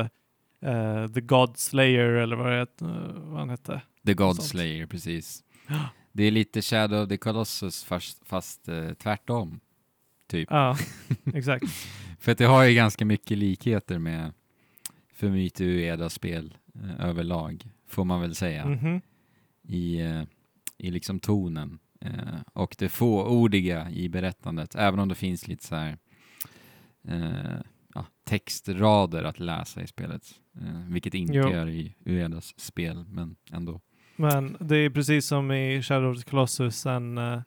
eh, The God Slayer eller vad, det, vad han hette. The God sånt. Slayer, precis. Det är lite Shadow of the Colossus fast, fast eh, tvärtom. Typ. Ja, exakt. För att det har ju ganska mycket likheter med Fumito Uedas spel eh, överlag, får man väl säga, Mhm. i, eh, i liksom tonen. Eh, och det fåordiga i berättandet, även om det finns lite så här eh, ja, textrader att läsa i spelet, eh, vilket inte Jo. gör i Uedas spel, men ändå. Men det är precis som i Shadow of the Colossus en eh,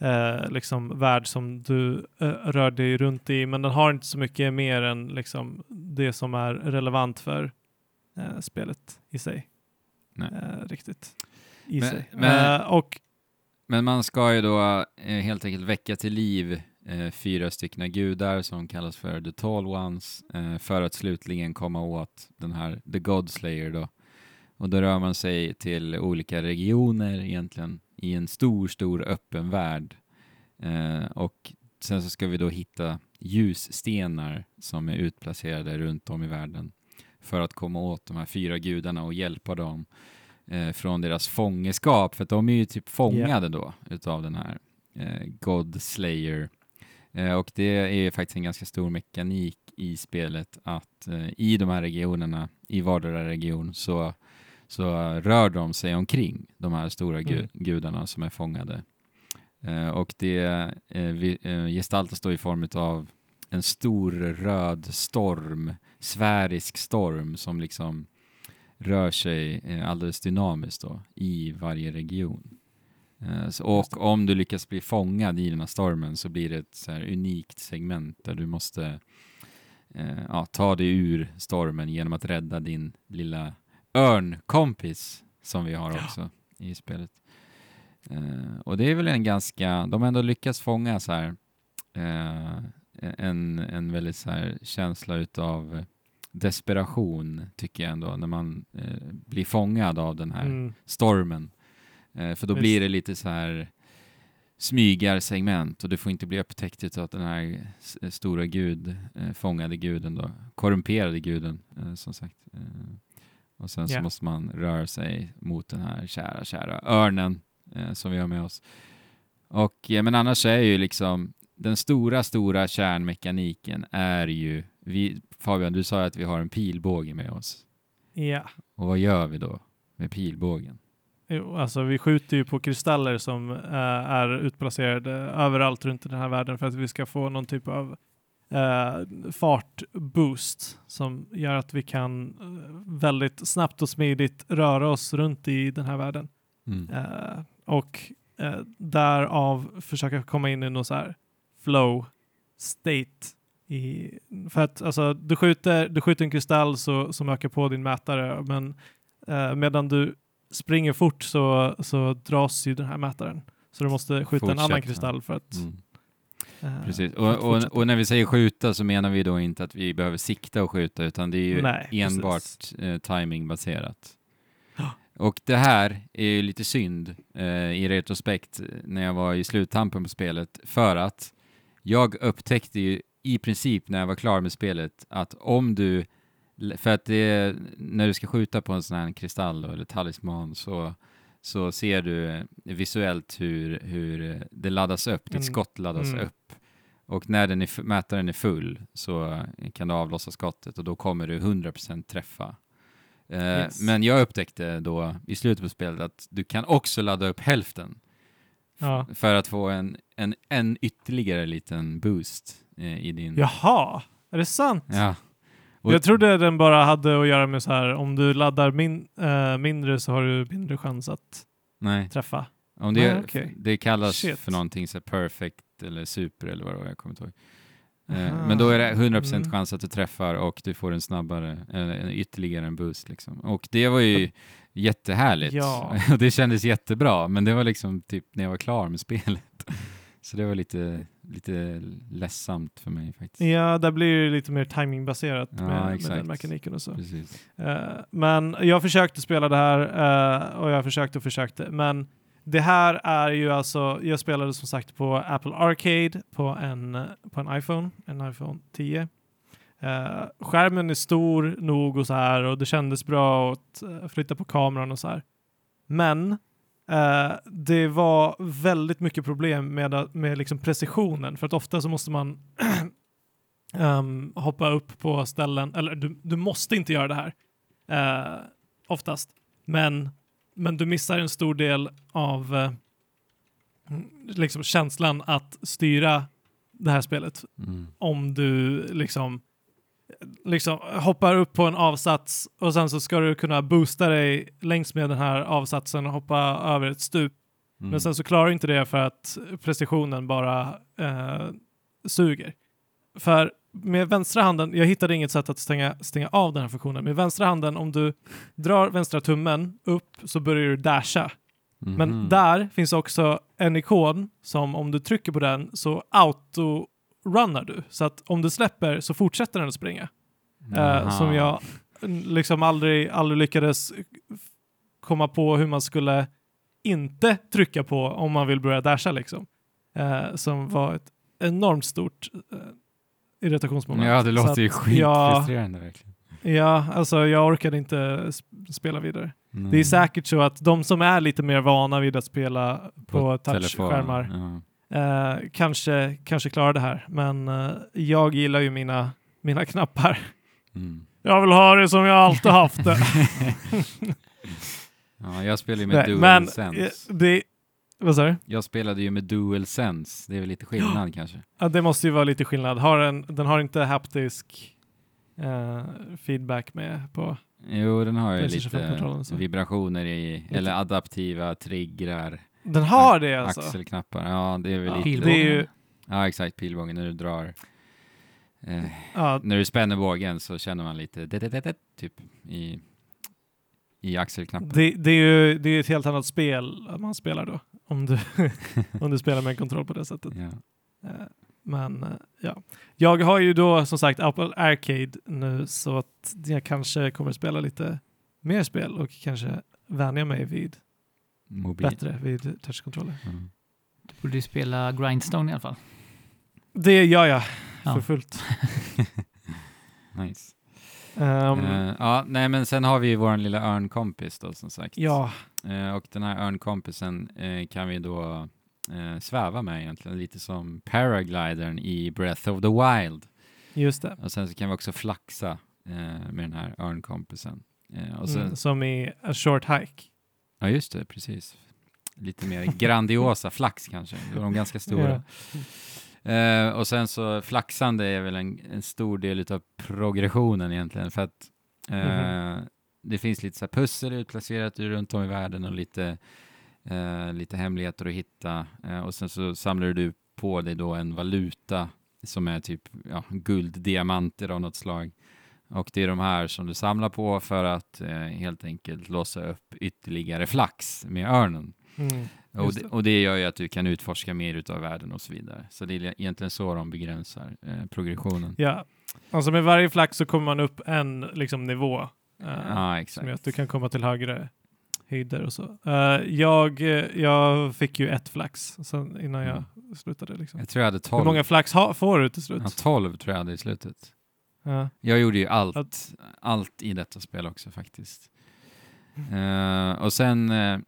eh, liksom värld som du eh, rör dig runt i, men den har inte så mycket mer än liksom det som är relevant för eh, spelet i sig. Nej. Eh, riktigt. I Men- sig. men- Eh, och Men man ska ju då eh, helt enkelt väcka till liv eh, fyra stycken gudar som kallas för The Tall Ones eh, för att slutligen komma åt den här The God Slayer då. Och då rör man sig till olika regioner egentligen i en stor, stor öppen värld. Eh, och sen så ska vi då hitta ljusstenar som är utplacerade runt om i världen för att komma åt de här fyra gudarna och hjälpa dem eh, från deras fångenskap, för att de är ju typ fångade då utav den här eh, God Slayer. Eh, och det är faktiskt en ganska stor mekanik i spelet att eh, i de här regionerna, i vardera region, så, så rör de sig omkring, de här stora gu- Mm. gudarna som är fångade. Eh, och det eh, vi, eh, gestaltas då i form av en stor röd storm, sfärisk storm som liksom rör sig eh, alldeles dynamiskt då, i varje region. Eh, och om du lyckas bli fångad i den här stormen så blir det ett så här unikt segment där du måste eh, ja, ta dig ur stormen genom att rädda din lilla örnkompis som vi har Ja. också i spelet. Och det är väl en ganska, de har ändå lyckats fånga så här en, en väldigt så här känsla utav desperation tycker jag ändå när man eh, blir fångad av den här mm, stormen. Eh, för då Visst. blir det lite så här smygarsegment och du får inte bli upptäckt av den här s- stora gud, eh, fångade guden då, korrumperade guden eh, som sagt. Eh, och sen så Ja. måste man röra sig mot den här kära, kära örnen eh, som vi har med oss. Och men annars är ju liksom den stora, stora kärnmekaniken är ju, vi, Fabian, du sa att vi har en pilbåge med oss. ja. Och vad gör vi då med pilbågen? Jo, alltså vi skjuter ju på kristaller som eh, är utplacerade överallt runt i den här världen för att vi ska få någon typ av uh, fartboost som gör att vi kan eh, väldigt snabbt och smidigt röra oss runt i den här världen. Mm. Och uh, därav försöka komma in i någon så här flow state. I, för att alltså, du, skjuter, du skjuter en kristall så, som ökar på din mätare men eh, medan du springer fort så, så dras ju den här mätaren. Så du måste skjuta en annan kristall för att... Mm. eh, Precis. Och, och, och när vi säger skjuta så menar vi då inte att vi behöver sikta och skjuta utan det är ju Nej, enbart eh, timingbaserat. Och det här är ju lite synd eh, i retrospekt eh, när jag var i sluttampen på spelet för att jag upptäckte ju i princip när jag var klar med spelet att om du för att det är, när du ska skjuta på en sån här kristall eller talisman så, så ser du visuellt hur, hur det laddas upp, ditt Mm. skott laddas Mm. upp. Och när den är, mätaren är full så kan du avlossa skottet och då kommer du 100% träffa. Eh, Yes. Men jag upptäckte då i slutet på spelet att du kan också ladda upp hälften Ja. för att få en, en, en ytterligare liten boost eh, i din... Jaha, är det sant? Ja. Och- Jag trodde den bara hade att göra med så här, om du laddar min, eh, mindre så har du mindre chans att Nej, träffa. om det, Ah, okej. det kallas Shit. för någonting så perfect eller super eller vad det var, jag kommer inte ihåg. Eh. Men då är det 100% Mm. chans att du träffar och du får en snabbare, en ytterligare en boost liksom. Och det var ju jättehärligt. Ja. Och det kändes jättebra, men det var liksom typ när jag var klar med spelet. Så det var lite, lite ledsamt för mig faktiskt. Ja, där blir det lite mer timingbaserat Ja, med, med den mekaniken och så. Eh, men jag försökte spela det här eh, och jag försökte och försökte. Men det här är ju alltså, jag spelade som sagt på Apple Arcade på en, på en iPhone, en iPhone 10. Eh, skärmen är stor nog och så här och det kändes bra att eh, flytta på kameran och så här. Men eh, det var väldigt mycket problem med, med liksom precisionen för att ofta så måste man ehm, hoppa upp på ställen, eller du, du måste inte göra det här oftast, men, men du missar en stor del av liksom känslan att styra det här spelet Mm. om du liksom liksom hoppar upp på en avsats och sen så ska du kunna boosta dig längs med den här avsatsen och hoppa över ett stup. Mm. Men sen så klarar du inte det för att precisionen bara eh, suger. För med vänstra handen, jag hittade inget sätt att stänga, stänga av den här funktionen. Med vänstra handen, om du drar vänstra tummen upp så börjar du dasha. Men Mhm. där finns också en ikon som om du trycker på den så auto-runnar du. Så att om du släpper så fortsätter den att springa. Aha. som jag liksom aldrig, aldrig lyckades komma på hur man skulle inte trycka på om man vill börja dasha liksom. Eh, som var ett enormt stort eh, irritationsmoment. Ja, det Så låter ju att jag- skitfrustrerande verkligen. Ja, alltså jag orkade inte sp- spela vidare. Mm. Det är säkert så att de som är lite mer vana vid att spela på, telefon, touchskärmar Ja. Eh, kanske, kanske klarar det här. Men eh, jag gillar ju mina, mina knappar. Mm. Jag vill ha det som jag alltid haft det. ja, jag spelar ju med Nej, men DualSense. eh, det, vad sa du? Jag spelade ju med DualSense, det är väl lite skillnad kanske. Ja, det måste ju vara lite skillnad. Har en, den har inte haptisk eh, feedback med på. Jo, den har ju lite 5-kontrollen så. vibrationer i, eller adaptiva triggrar, Den har det alltså. axelknappar. Ja, det är väl Ja, lite... Pilbågen. det är ju, Ja, exakt, pilbågen när du drar. Eh, ja, när du spänner bågen så känner man lite det, det, det, det, typ i, i axelknappen. det, det är ju det är ett helt annat spel man spelar då. Om du, om du spelar med en kontroll på det sättet. Ja. Eh, Men eh, ja, jag har ju då som sagt Apple Arcade nu så att jag kanske kommer spela lite mer spel och kanske vänja mig vid Mobil. bättre vid touchkontroller. Mm. Du borde ju spela Grindstone i alla fall. Det gör jag Ja. för fullt. Nice. Ehm, Eh, ja, nej men sen har vi ju vår lilla örnkompis då som sagt. ja, Eh, och den här örnkompisen eh, kan vi då sväva med egentligen, lite som paraglidern i Breath of the Wild. just det. Och sen så kan vi också flaxa med den här örnkompisen. Och sen, Mm, som i A Short Hike. Ja, just det, precis. Lite mer grandiosa flax kanske. De är ganska stora. Eh, och sen så flaxande är väl en, en stor del av progressionen egentligen för att eh, Mhm. det finns lite så pussel utplacerat runt om i världen och lite, eh, lite hemligheter att hitta eh, och sen så samlar du på dig då en valuta som är typ ja, gulddiamanter av något slag Och det är de här som du samlar på för att eh, helt enkelt låsa upp ytterligare flax med örnen. Mm. Och det, och det gör ju att du kan utforska mer utav världen och så vidare. Så det är egentligen så de begränsar eh, progressionen. Ja, alltså med varje flax så kommer man upp en liksom, nivå. eh, Ja, som gör att du kan komma till högre höjder och så. Eh, jag, eh, jag fick ju ett flax sen innan jag slutade. Liksom. Jag tror jag hade Hur 12. många flax ha, får du till slut? Ja, 12 tror jag hade i slutet. Ja. Jag gjorde ju allt, Att- allt i detta spel också faktiskt. Eh, och sen eh,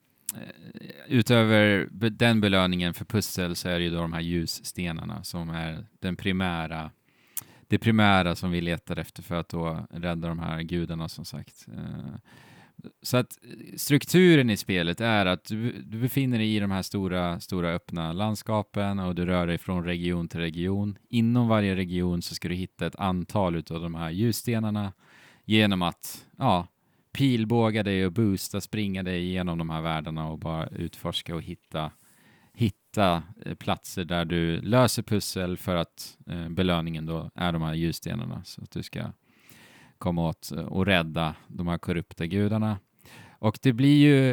utöver den belöningen för pussel så är det ju då de här ljusstenarna som är den primära det primära som vi letar efter för att då rädda de här gudarna som sagt. Eh, så att eh, strukturen i spelet är att du, du befinner dig i de här stora, stora öppna landskapen och du rör dig från region till region. Inom varje region så ska du hitta ett antal av de här ljusstenarna genom att ja, pilbåga dig och boosta, springa dig igenom de här världarna och bara utforska och hitta, hitta eh, platser där du löser pussel för att eh, belöningen då är de här ljusstenarna så att du ska komma åt eh, och rädda de här korrupta gudarna. Och det blir ju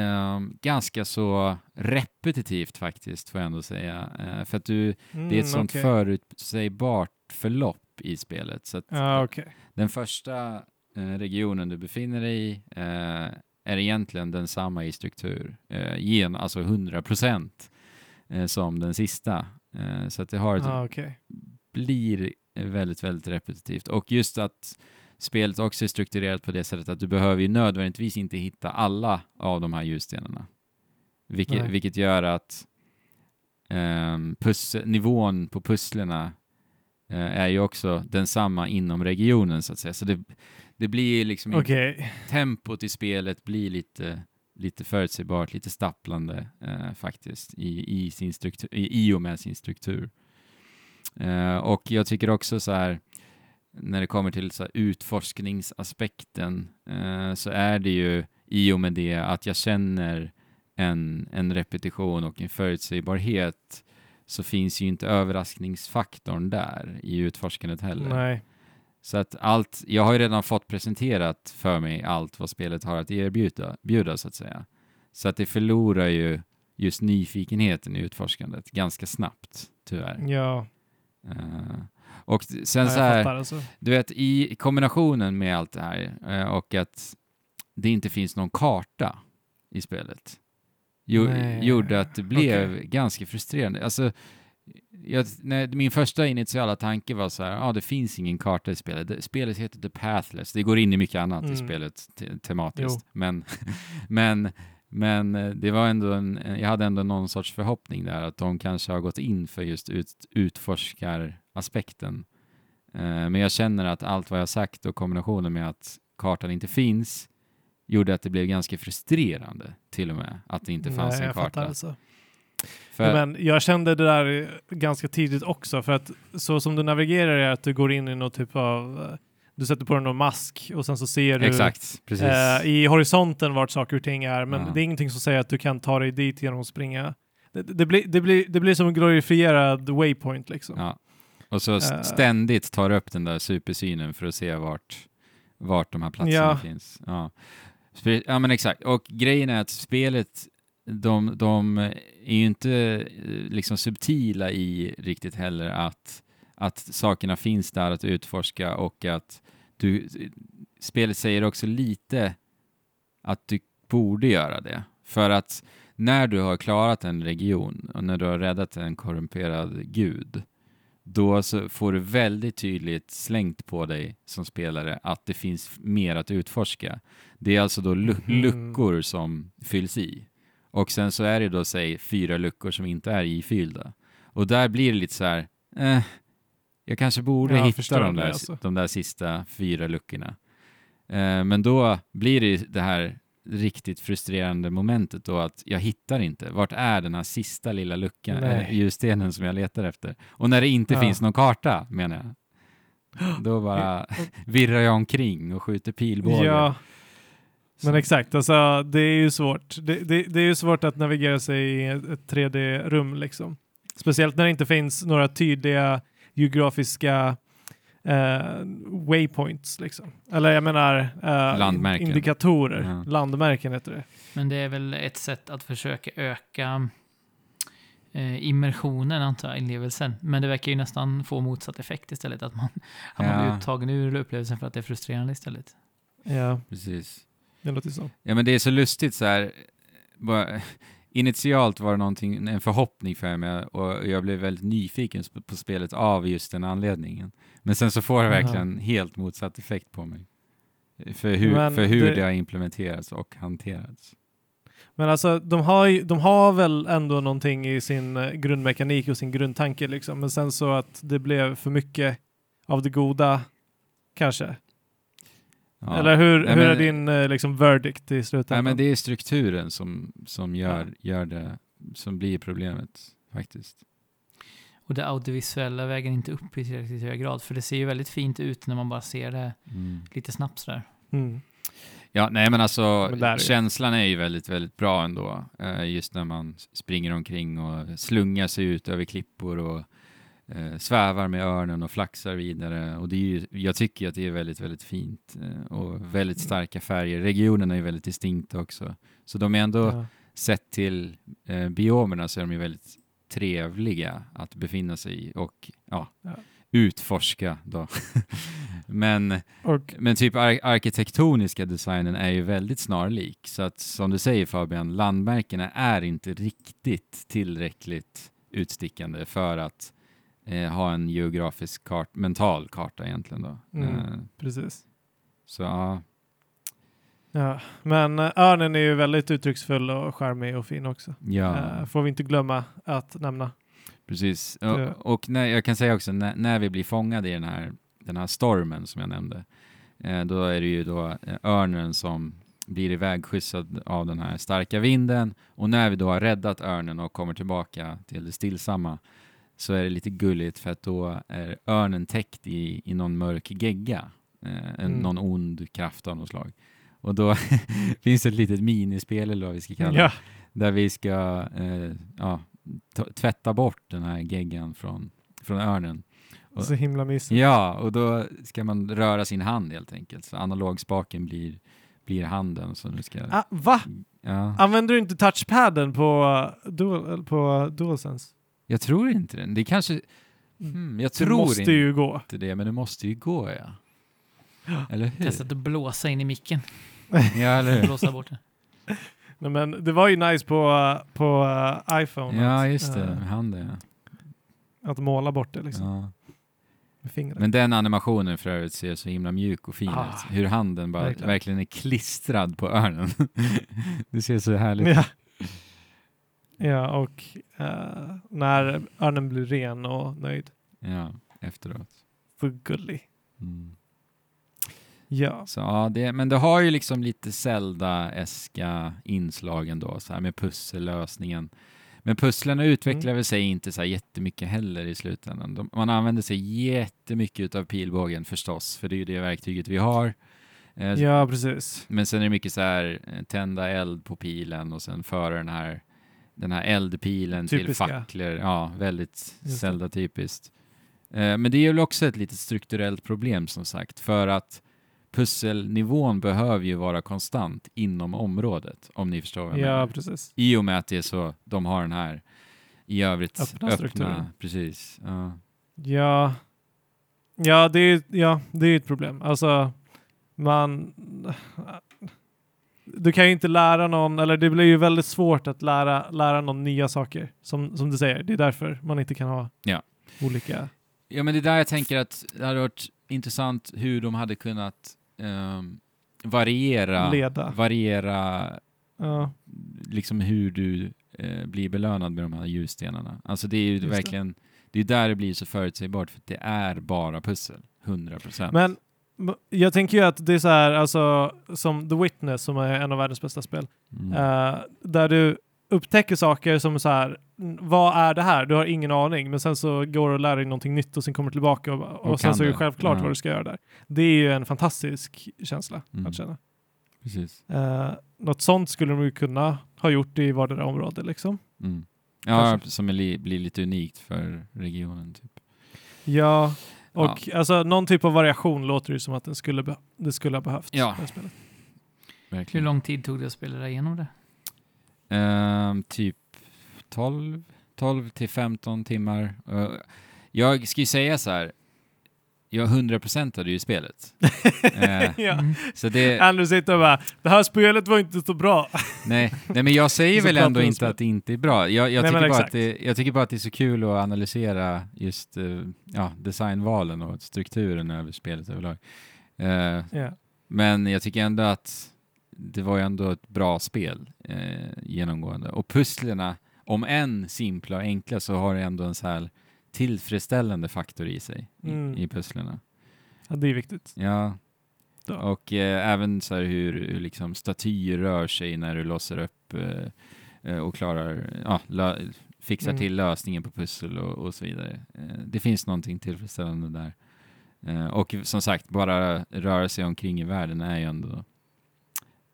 eh, ganska så repetitivt faktiskt, får jag ändå säga. Eh, för att du, Mm, det är ett sånt okej. förutsägbart förlopp i spelet. Så att Ja, okej. den första eh, regionen du befinner dig i eh, är egentligen densamma i struktur, eh, gen, alltså 100 procent som den sista. Så att det har ett, Ja, okej. blir väldigt, väldigt repetitivt. Och just att spelet också är strukturerat på det sättet att du behöver ju nödvändigtvis inte hitta alla av de här ljusstenarna. Vilket, Nej. vilket gör att pussel, nivån på pusslerna eh, är ju också densamma inom regionen så att säga. Så det, det blir liksom Okej. tempot i spelet blir lite, lite förutsägbart, lite stapplande eh, faktiskt i, i, sin struktur, i, i och med sin struktur. Eh, och jag tycker också så här, när det kommer till så utforskningsaspekten eh, så är det ju i och med det att jag känner en, en repetition och en förutsägbarhet så finns ju inte överraskningsfaktorn där i utforskandet heller. Nej. Så att allt, jag har ju redan fått presenterat för mig allt vad spelet har att erbjuda, bjuda, så att säga. Så att det förlorar ju just nyfikenheten i utforskandet ganska snabbt, tyvärr. Ja, och sen ja så här, alltså. du vet, i kombinationen med allt det här eh, och att det inte finns någon karta i spelet jo, Nej, gjorde att det blev okej. ganska frustrerande. Alltså, jag, när, min första initiala tanke var så här, ja ah, det finns ingen karta i spelet. Det, spelet heter The Pathless. Det går in i mycket annat i Mm. spelet te tematiskt. Men, men, men eh, det var ändå en, jag hade ändå någon sorts förhoppning där att de kanske har gått in för just ut, utforskaraspekten. Eh, men jag känner att allt vad jag sagt och kombinationen med att kartan inte finns gjorde att det blev ganska frustrerande till och med att det inte fanns Nej, en karta. alltså. För, Men jag kände det där ganska tidigt också för att så som du navigerar är att du går in i någon typ av eh, du sätter på dig någon mask och sen så ser du Exakt, eh, i horisonten vart saker och ting är men Ja. det är ingenting som säger att du kan ta dig dit genom att springa. Det, det, blir, det, blir, det blir som en glorifierad waypoint liksom. Ja. Och så st- Eh. ständigt tar upp den där supersynen för att se vart, vart de här platserna Ja. finns. Ja. Ja, men exakt. Och grejen är att spelet, de, de är ju inte eh, liksom subtila i riktigt heller att, att sakerna finns där att utforska och att du, spelet säger också lite att du borde göra det. För att när du har klarat en region och när du har räddat en korrumperad gud, då så får du väldigt tydligt slängt på dig som spelare att det finns mer att utforska. Det är alltså då Mhm. luckor som fylls i. Och sen så är det då, säg, fyra luckor som inte är ifyllda. Och där blir det lite så här, eh, jag kanske borde Jag hitta de där, alltså. de där sista fyra luckorna. Eh, men då blir det det här riktigt frustrerande momentet då att jag hittar inte. Vart är den här sista lilla luckan, Nej. ljusstenen som jag letar efter? Och när det inte Ja. finns någon karta, menar jag. Då bara virrar jag omkring och skjuter pilbågar. Ja, Så- men exakt. Alltså, det är ju svårt. Det, det, det är ju svårt att navigera sig i ett, ett 3D-rum liksom. Speciellt när det inte finns några tydliga geografiska eh, waypoints liksom. Eller jag menar Landmärken. indikatorer. Ja. Landmärken heter det. Men det är väl ett sätt att försöka öka eh, immersionen, antar jag, inlevelsen. Men det verkar ju nästan få motsatt effekt istället. Att man, att man Ja. blir uttagen ur upplevelsen för att det är frustrerande istället. Ja, Precis. det låter så. Ja men det är så lustigt så här. Bara, initialt var det någonting, en förhoppning för mig och jag blev väldigt nyfiken på, spelet av just den anledningen. Men sen så får det verkligen helt motsatt effekt på mig. För hur, Men för hur det... det- har implementerats och hanterats. Men alltså, de har, ju, de har väl ändå någonting i sin eh, grundmekanik och sin grundtanke liksom. Men sen så att det blev för mycket av det goda, kanske. Ja. Eller hur, Nej, hur men- är din eh, liksom verdict i Nej, slutändan? men det är strukturen som, som gör, Ja. gör det, som blir problemet faktiskt. Och det audiovisuella väger inte upp i tillräckligt hög grad. För det ser ju väldigt fint ut när man bara ser det lite snabbt sådär. Mm. Ja, nej men alltså Men är känslan är ju väldigt, väldigt bra ändå. Eh, just när man springer omkring och slungar sig ut över klippor och eh, svävar med örnen och flaxar vidare. Och det är ju, jag tycker att det är väldigt, väldigt fint eh, och väldigt starka färger. Regionerna är väldigt distinkta också. Så de är ändå, Ja. sett till eh, biomerna så är de ju väldigt trevliga att befinna sig i och ja, Ja. utforska då. men Och, men typ ar- arkitektoniska designen är ju väldigt snarlik. Så att som du säger Fabian, landmärkena är inte riktigt tillräckligt utstickande för att eh, ha en geografisk kart, mental karta egentligen då. Mm. Eh, precis. så ja, Ja. Men eh, örnen är ju väldigt uttrycksfull och charmig och fin också. ja Eh, får vi inte glömma att nämna. precis. Och, och när, jag kan säga också när, när vi blir fångade i den här, den här stormen som jag nämnde, eh, då är det ju då eh, örnen som blir ivägskjutsad av den här starka vinden och när vi då har räddat örnen och kommer tillbaka till det stillsamma så är det lite gulligt för att då är örnen täckt i, i någon mörk gegga, eh, Mm. någon ond kraft av något slag. Och då finns det ett litet minispel eller vad vi ska kalla det, Ja. där vi ska eh, ja, tvätta bort den här geggan från, från örnen. Och- Så himla mysigt. Ja, och då ska man röra sin hand helt enkelt. Så analogspaken blir, blir handen. Så nu ska, Ah, va? ja. Använder du inte touchpaden på, dual, på DualSense? Jag tror inte det. Det kanske... Hmm, jag Det tror måste inte ju gå. det, men det måste ju gå ja. Eller hur? Testat att blåsa in i micken. Ja, eller hur? Blåsa bort det. Nej, men det var ju nice på, på eh, iPhone Ja, att, just det. eh, Med handen ja. att måla bort det liksom, ja. Men den animationen för övrigt ser så himla mjuk och fin Ah, ut. Hur handen bara verkligen. verkligen, är klistrad på örnen. det ser så härligt ja. Ja, och eh, när örnen blir ren och nöjd. Ja, efteråt. Så gullig. Mm. Ja. Så ja, det, men det har ju liksom lite Zelda-eska inslag ändå, så här med pussellösningen. Men pusslerna utvecklar Mm. sig inte så här jättemycket heller i slutändan. De, man använder sig jättemycket av pilbågen förstås, för det är ju det verktyget vi har. Eh, ja, precis. Men sen är det mycket så här, eh, tända eld på pilen och sen föra den här, den här eldpilen till Typiska. facklor. Ja, väldigt. Zelda-typiskt. Eh, Men det är väl också ett litet strukturellt problem som sagt, för att pusselnivån behöver ju vara konstant inom området, om ni förstår vad jag Ja, menar. precis. I och med att det är så, de har den här i övrigt Öppna öppna, strukturen. precis. Ja. Ja, ja, det är, ja, det är ett problem. Alltså, man... Du kan ju inte lära någon, eller det blir ju väldigt svårt att lära, lära någon nya saker. Som, som du säger, det är därför man inte kan ha Ja. olika... Ja, men det är där jag tänker att det hade varit intressant hur de hade kunnat ehm, variera, Leda. variera Ja, liksom hur du eh, blir belönad med de här ljusstenarna. Alltså det är ju Just det. verkligen, det är där det blir så förutsägbart för det är bara pussel, 100 procent. men m- jag tänker ju att det är så här, alltså som The Witness som är en av världens bästa spel. Mm. Eh, där du upptäcker saker som så här, "Mm, vad är det här? Du har ingen aning, men sen så går du och lär dig någonting nytt och sen kommer du tillbaka och, och, Och sen så är det självklart Ja. vad du ska göra där. Det är ju en fantastisk känsla Mm. att känna. Precis. Uh, något sånt skulle de ju kunna ha gjort i vardera område liksom. Mm. Ja, Kanske. som blir lite unikt för regionen. Typ. Ja, Och alltså någon typ av variation låter det som att den skulle det skulle ha behövt. Ja. Hur lång tid tog det att spela igenom det? Ehm, typ 12, 12 till 15 timmar. Uh, jag ska ju säga så här. Jag 100%ade ju spelet. Eh, ja. Så det, Andrew sitter och bara, det här spelet var inte så bra. nej, nej, men jag säger väl ändå inte att det inte är bra. Jag, jag, Nej, tycker bara att det, jag tycker bara att det är så kul att analysera just eh, ja, designvalen och strukturen över spelet överlag. Eh, Ja. Men jag tycker ändå att det var ju ändå ett bra spel eh, genomgående. Och pusslerna, om än simpla och enkla, så har det ändå en så här tillfredsställande faktor i sig Mm. i, i pusslerna. ja, det är viktigt. Ja. Ja. Och eh, även så här hur, hur liksom statyer rör sig när du låser upp eh, eh, och klarar, ja, lö- fixar Mm. till lösningen på pussel och, och så vidare. Eh, det finns någonting tillfredsställande där. Eh, och som sagt, bara röra sig omkring i världen är ju ändå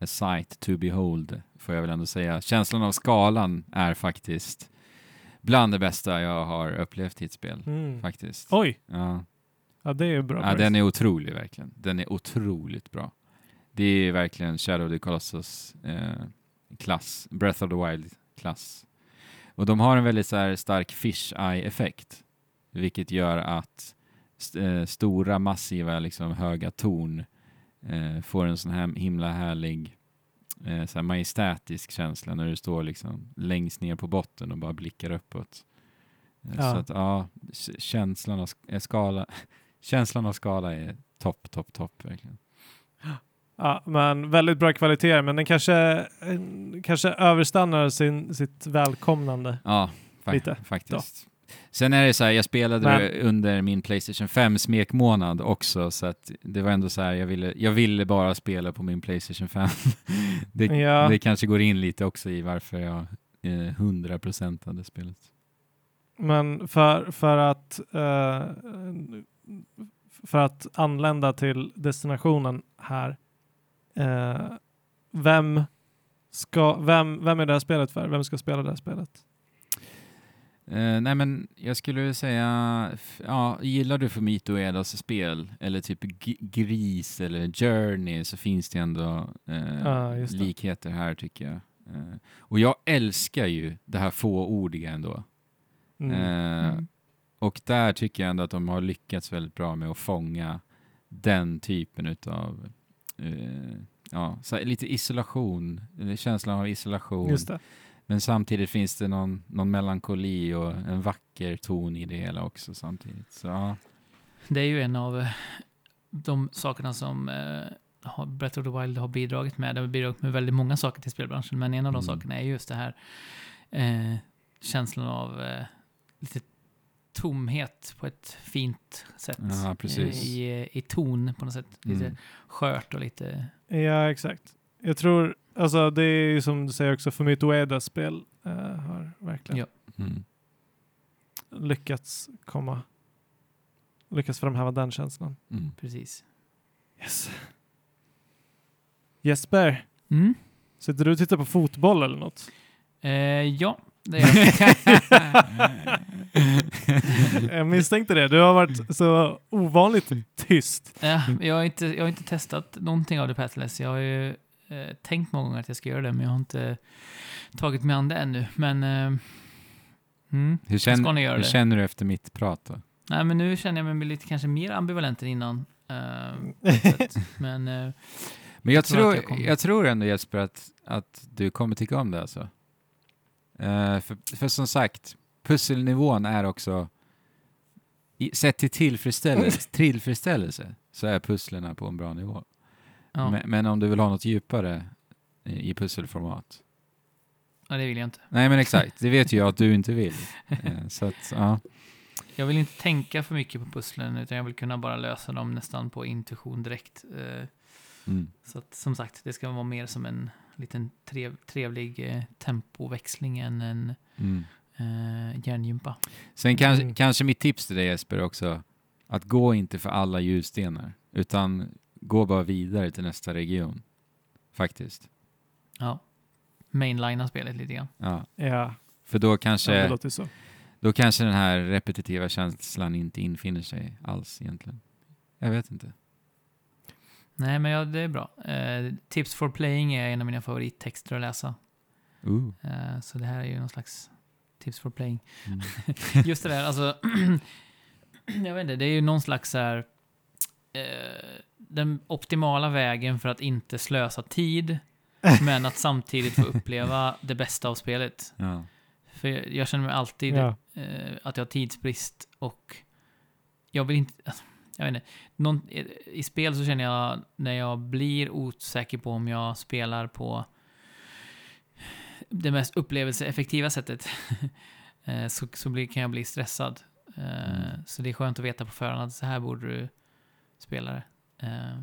a sight to behold, får jag väl ändå säga. Känslan av skalan är faktiskt bland det bästa jag har upplevt i ett spel, Mm. faktiskt. Oj, Ja. ja, det är bra. Ja, den är otrolig verkligen. Den är otroligt bra. Det är verkligen Shadow of the Colossus eh, klass, Breath of the Wild-klass. Och de har en väldigt så här, stark fish eye-effekt, vilket gör att st- eh, stora, massiva, liksom, höga torn eh, får en sån här himla härlig eh, så här majestätisk känsla när du står liksom längst ner på botten och bara blickar uppåt. Eh, Ja. Så att ja, känslan av eh, skala Känslan av skala är topp, topp, topp verkligen. Ja, men väldigt bra kvalitet, men den kanske, eh, kanske överstannar sin, sitt välkomnande. Ja, fa- Lite, faktiskt. Sen är det så här, jag spelade Men- under min Playstation 5 smekmånad också, så att det var ändå så här, jag ville, jag ville bara spela på min Playstation 5. det, Ja. det kanske går in lite också i varför jag eh, 100% hade spelet. Men för, för att eh, för att anlända till destinationen här. eh, vem, ska, vem, vem är det här spelet för? Vem ska spela det här spelet? Eh, nej men jag skulle säga, ja, gillar du Fumito Uedas spel eller typ G- Gris eller Journey så finns det ändå Ja, just det. likheter här tycker jag. Eh, och jag älskar ju det här fåordiga ändå. Mm. Mm. och där tycker jag ändå att de har lyckats väldigt bra med att fånga den typen utav ja, så lite isolation, känslan av isolation. Just det. Men samtidigt finns det någon, någon melankoli och en vacker ton i det hela också samtidigt. Så ja, Det är ju en av eh, de sakerna som eh, har- Breath of the Wild har bidragit med. Det har bidragit med väldigt många saker till spelbranschen, men en av de Mm. sakerna är just det här eh, känslan av eh, lite tomhet på ett fint sätt. Ja, precis. Eh, I, I ton på något sätt. Lite Mm. skört och lite... Ja, exakt. Jag tror, alltså det är ju som du säger också, Fumito Uedas spel eh, har verkligen Ja. mm. lyckats komma, lyckats framhäva den känslan. Mm. Precis. Yes. Jesper, Mm. sitter du och tittar på fotboll eller något? Eh, ja, det är Jag misstänkte det. Du har varit så ovanligt tyst. Ja, jag, har inte, jag har inte testat någonting av The Pathless. Jag har ju eh, tänkt många gånger att jag ska göra det, men jag har inte tagit mig an det ännu. Men... Eh, mm, Hur, ska känner, ni göra hur det. känner du efter mitt prat då? nej, men nu känner jag mig lite kanske mer ambivalent än innan. Eh, att, men eh, Men jag, tror tror, jag, jag tror ändå Jesper att, att du kommer tycka om det alltså. Eh, för, för som sagt, pusselnivån är också, i, sett till tillfredsställelse, tillfredsställelse så är pusslerna på en bra nivå. Ja, Men, men om du vill ha något djupare i, i pusselformat. ja, det vill jag inte. Nej men exakt, det vet ju jag att du inte vill. Eh, så att, ja. Jag vill inte tänka för mycket på pusslen, utan jag vill kunna bara lösa dem nästan på intuition direkt. Eh, Mm. Så att, som sagt, det ska vara mer som en liten trev, trevlig eh, tempoväxling än en Mm. eh, hjärngympa. Sen kanske, Mm. kanske mitt tips till dig Jesper också, att gå inte för alla ljusstenar, utan gå bara vidare till nästa region. Faktiskt. Ja. Mainlina spelet lite grann. Ja. Ja, För då ja det kanske, låter så. Då kanske den här repetitiva känslan inte infinner sig alls egentligen. Jag vet inte. Nej, men ja, det är bra. Eh, Tips for playing är en av mina favorittexter att läsa. Ooh. Eh, så det här är ju någon slags tips for playing. Mm. Just det där, alltså. jag vet inte, det är ju någon slags så här. Eh, den optimala vägen för att inte slösa tid, men att samtidigt få uppleva det bästa av spelet. Ja. För jag, jag känner mig alltid Ja. eh, att jag har tidsbrist och jag vill inte... alltså, Jag vet inte. Någon, i, I spel så känner jag när jag blir osäker på om jag spelar på det mest upplevelseeffektiva sättet eh, så, så blir, kan jag bli stressad. Eh, Mm. Så det är skönt att veta på förhand att så här borde du spela det. Eh,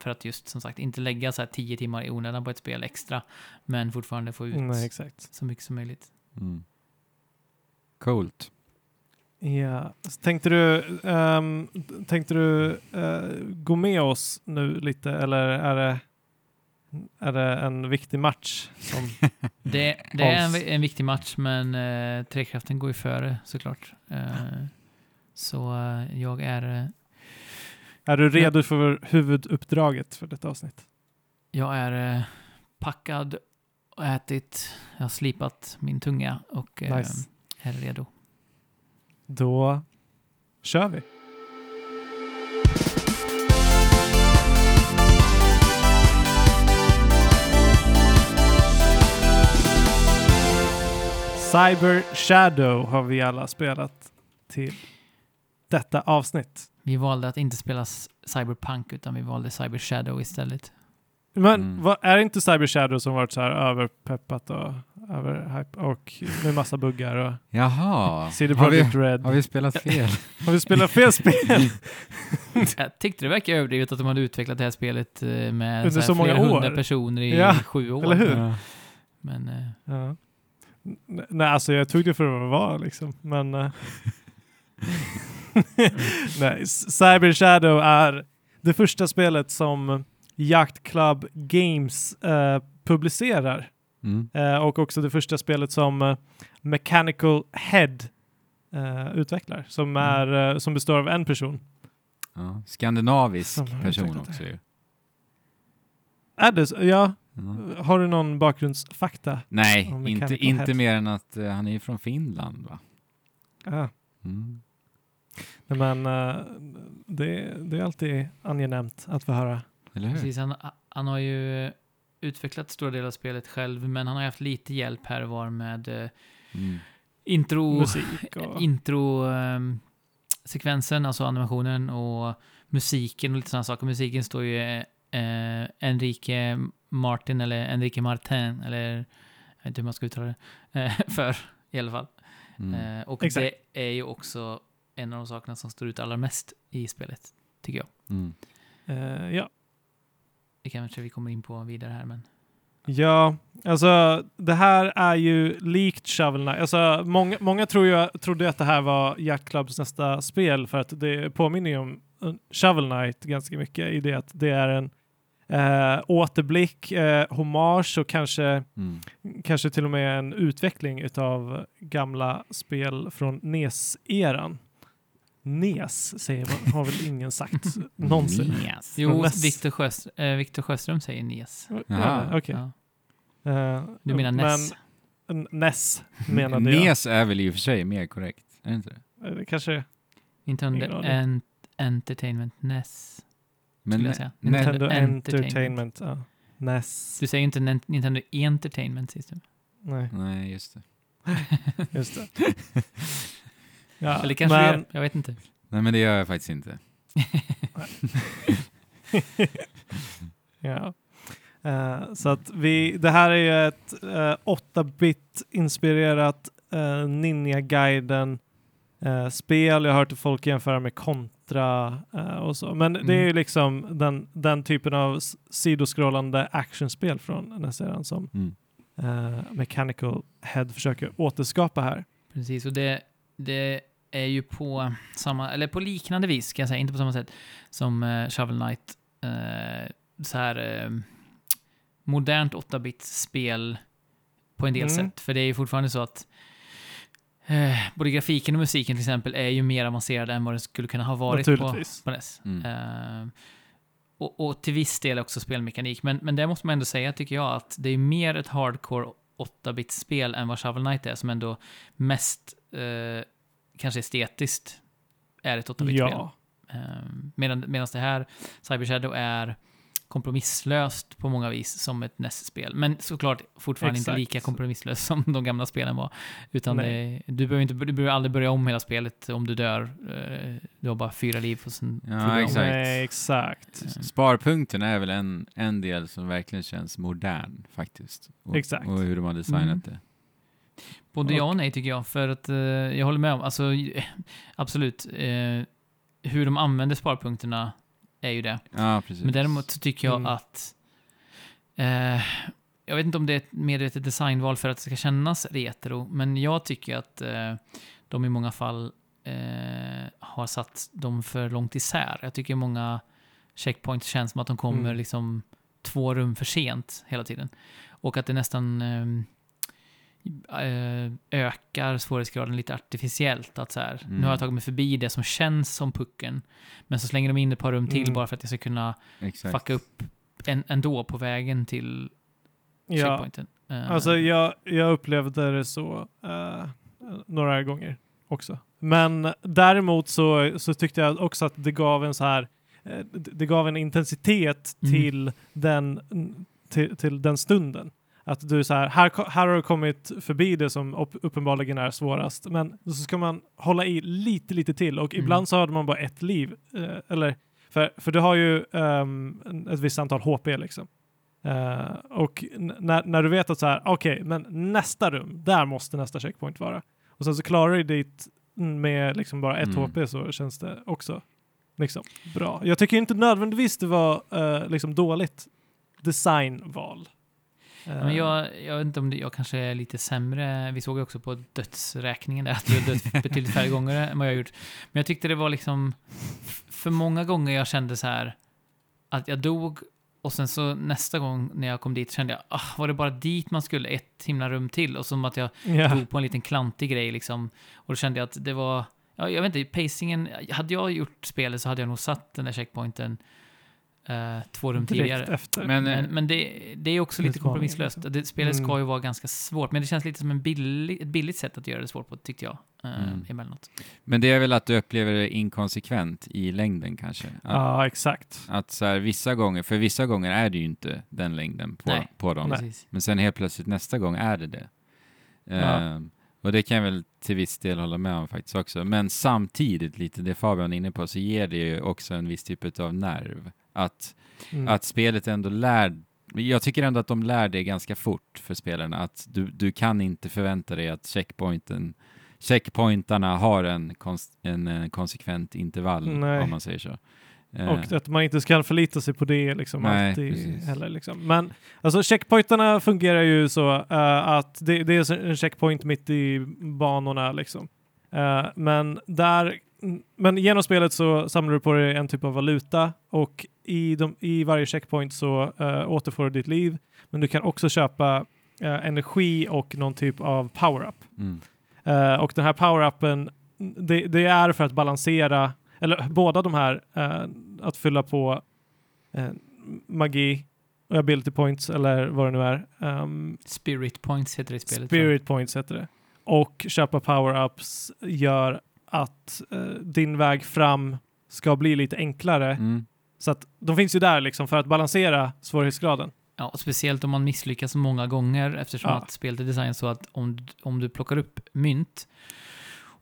För att just som sagt inte lägga så här tio timmar i onödan på ett spel extra men fortfarande få ut Nej, exakt. så mycket som möjligt. Mm. Coolt. Ja. Så Tänkte du, ehm, tänkte du eh, gå med oss nu lite eller är det, är det en viktig match? Som, Det, det är en, en viktig match, men eh, Trekraften går ju före såklart. Eh, så eh, jag är, är du redo för huvuduppdraget för detta avsnitt? jag är eh, packad och ätit. Jag har slipat min tunga och eh, Nice. är redo. Då kör vi. Cyber Shadow har vi alla spelat till detta avsnitt. Vi valde att inte spela Cyberpunk, utan vi valde Cyber Shadow istället. Men Mm. vad, är det inte Cyber Shadow som varit så här överpeppat och överhype och med massa buggar och Jaha, CD Projekt Red? har vi spelat fel? Har vi spelat fel spel? Jag tyckte det verkar överdrivet att de hade utvecklat det här spelet eh, med Under så, här så många hundra personer i Ja, sju år. eller hur? Ja. Men eh, Ja. Nej, alltså jag tog det för vad det var liksom, men... Nej, Cyber Shadow är det första spelet som Yacht Club Games eh, publicerar Mm. eh, och också det första spelet som eh, Mechanical Head eh, utvecklar, som, Mm. är, eh, som består av en person. Ja. Skandinavisk Som person också ju. Är det så? Ja, Ja. har du någon bakgrundsfakta? Nej, inte, inte Head. mer än att eh, han är från Finland va? Ah. Mm. Nej, Men eh, det, det är alltid angenämt att få höra. Eller hur? Precis, han, han har ju utvecklat stora delar av spelet själv, men han har haft lite hjälp här och var med eh, Mm. intro, Musik och... intro ehm, sekvensen, alltså animationen och musiken och lite sådana saker. Musiken står ju eh, Enrique Martin eller Enrique Martin eller jag vet inte hur man ska uttala det eh, för i alla fall. Mm. Eh, och Exakt. det är ju också en av de sakerna som står ut allra mest i spelet, tycker jag. Mm. Eh, ja. Det kanske vi kommer in på vidare här, men ja, alltså det här är ju likt Shovel Knight. Alltså, många, många tror ju, trodde att det här var Jack Clubs nästa spel för att det påminner ju om eh, Shovel Knight ganska mycket i det att det är en eh, återblick, eh, hommage och kanske Mm. kanske till och med en utveckling utav gamla spel från NES-eran. NES säger man, har väl ingen sagt någonsin. Yes. Jo, Ness. Viktor Sjöst- eh, Viktor Sjöström säger Nes. Ja, Okej. Ja. Eh, Du menar Ness? Men, NES menade jag. Nes är väl i och för sig mer korrekt? Är det inte det? Eh, Det kanske Nintendo Ingen aning. en Entertainment NES. Skulle jag säga. ne- Nintendo Entertainment. Entertainment. Ja. NES. Du säger inte Nintendo Entertainment System. Nej, Nej, just det. just det. Ja, Eller kanske men, det jag vet inte. Nej, men det gör jag faktiskt inte. Ja. Eh, så att vi, det här är ju ett uh, 8-bit inspirerat uh, Ninja Gaiden eh, spel. Jag har hört folk jämföra med Contra eh, och så. Men det är Mm. ju liksom den, den typen av sidoskrollande actionspel från den här serien som Mm. eh, Mechanical Head försöker återskapa här. Precis, och det, det är ju på samma, eller på liknande vis, ska jag säga, inte på samma sätt som uh, Shovel Knight. Eh, så här eh, modernt 8-bits spel på en del Mm. sätt. För det är ju fortfarande så att eh, både grafiken och musiken till exempel är ju mer avancerad än vad det skulle kunna ha varit på, Naturligtvis. på NES. Mm. Och, och till viss del också spelmekanik. Men, men det måste man ändå säga, tycker jag, att det är mer ett hardcore 8-bit-spel än vad Shovel Knight är, som ändå mest, eh, kanske estetiskt, är ett 8-bit-spel. Ja. Eh, medan, medan det här, Cyber Shadow, är kompromisslöst på många vis som ett NES-spel. Men såklart fortfarande Exakt. inte lika kompromisslöst som de gamla spelen var. Utan det, du, behöver inte, du behöver aldrig börja om hela spelet om du dör. Eh, Du har bara fyra liv och sen Ja, exakt. Nej, exakt. Eh, Sparpunkten är väl en, en del som verkligen känns modern faktiskt. Och, Exakt. Och hur de har designat Mm. det. Både ja och nej tycker jag, för att eh, jag håller med om, alltså eh, absolut, eh, hur de använder sparpunkterna är ju det. Ja, precis. Men däremot så tycker jag Mm. att, eh, jag vet inte om det är ett medvetet designval för att det ska kännas retro, men jag tycker att eh, de i många fall eh, har satt dem för långt isär. Jag tycker många checkpoints känns som att de kommer Mm. liksom två rum för sent hela tiden. Och att det nästan eh, eh, ökar svårighetsgraden lite artificiellt. Att så här, Nu Mm. har jag tagit mig förbi det som känns som pucken, men så slänger de in ett par rum till Mm. bara för att jag ska kunna Exakt. fucka upp en, ändå på vägen till Ja. checkpointen. Eh, Alltså jag, jag upplevde det så eh, några gånger också. Men däremot så, så tyckte jag också att det gav en så här eh, det det gav en intensitet Mm. till, den, till, till den stunden. Att du så här, här, här har du kommit förbi det som upp, uppenbarligen är svårast, men så ska man hålla i lite, lite till och Mm. ibland så hade man bara ett liv. Eh, eller, för, för du har ju en- ett visst antal HP liksom. Eh, och när, när du vet att så här, okej, men nästa rum, där måste nästa checkpoint vara. Och sen så klarar du dit med liksom bara ett Mm. HP så känns det också liksom bra. Jag tycker inte nödvändigtvis det var eh, liksom dåligt designval. Eh, Men jag, jag vet inte om det, jag kanske är lite sämre. Vi såg ju också på dödsräkningen där att du har dött betydligt färre gånger än vad jag gjort. Men jag tyckte det var liksom för många gånger jag kände så här att jag dog och sen så nästa gång när jag kom dit kände jag, ah, var det bara dit man skulle? Ett himla rum till? Och som att jag ja. dog på en liten klantig grej liksom. Och då kände jag att det var, ja, jag vet inte, pacingen, hade jag gjort spelet så hade jag nog satt den där checkpointen eh, två rum tidigare. Efter. Men, Men, eh, men det, det är också lite kompromisslöst. liksom. Det, spelet ska Mm. ju vara ganska svårt, men det känns lite som en billig, ett billigt sätt att göra det svårt på, tyckte jag. Eh, Mm. Emellanåt. men det är väl att du upplever det inkonsekvent i längden kanske? Att, ja, exakt. att så här, vissa gånger, för vissa gånger är det ju inte den längden på, Nej. på dem. Nej. Men sen helt plötsligt nästa gång är det det. Ja. Ehm, och det kan jag väl till viss del hålla med om faktiskt också. Men samtidigt, lite det Fabian är inne på, så ger det ju också en viss typ av nerv. Att, Mm. att spelet ändå lär... Jag tycker ändå att de lär det ganska fort för spelarna. Att du, du kan inte förvänta dig att checkpointen, checkpointarna har en, kons, en, eh, konsekvent intervall, Nej. om man säger så. Eh, Och att man inte ska förlita sig på det liksom Nej, alltid precis. heller. Liksom. Men alltså checkpointarna fungerar ju så eh, att det, det är en checkpoint mitt i banorna liksom. Eh, men där men genom spelet så samlar du på dig en typ av valuta och i, de, i varje checkpoint så uh, återfår du ditt liv. Men du kan också köpa eh, energi och någon typ av power-up. mm. Eh, och den här power-upen, det, det är för att balansera, eller båda de här, att fylla på magi och ability points eller vad det nu är. Um, Spirit points heter det i spelet. spirit points heter det. Och köpa power-ups gör att eh, din väg fram ska bli lite enklare. Mm. Så att de finns ju där liksom för att balansera svårighetsgraden. Ja, och speciellt om man misslyckas många gånger eftersom Ja. att spelet är designat så att om, du- om du plockar upp mynt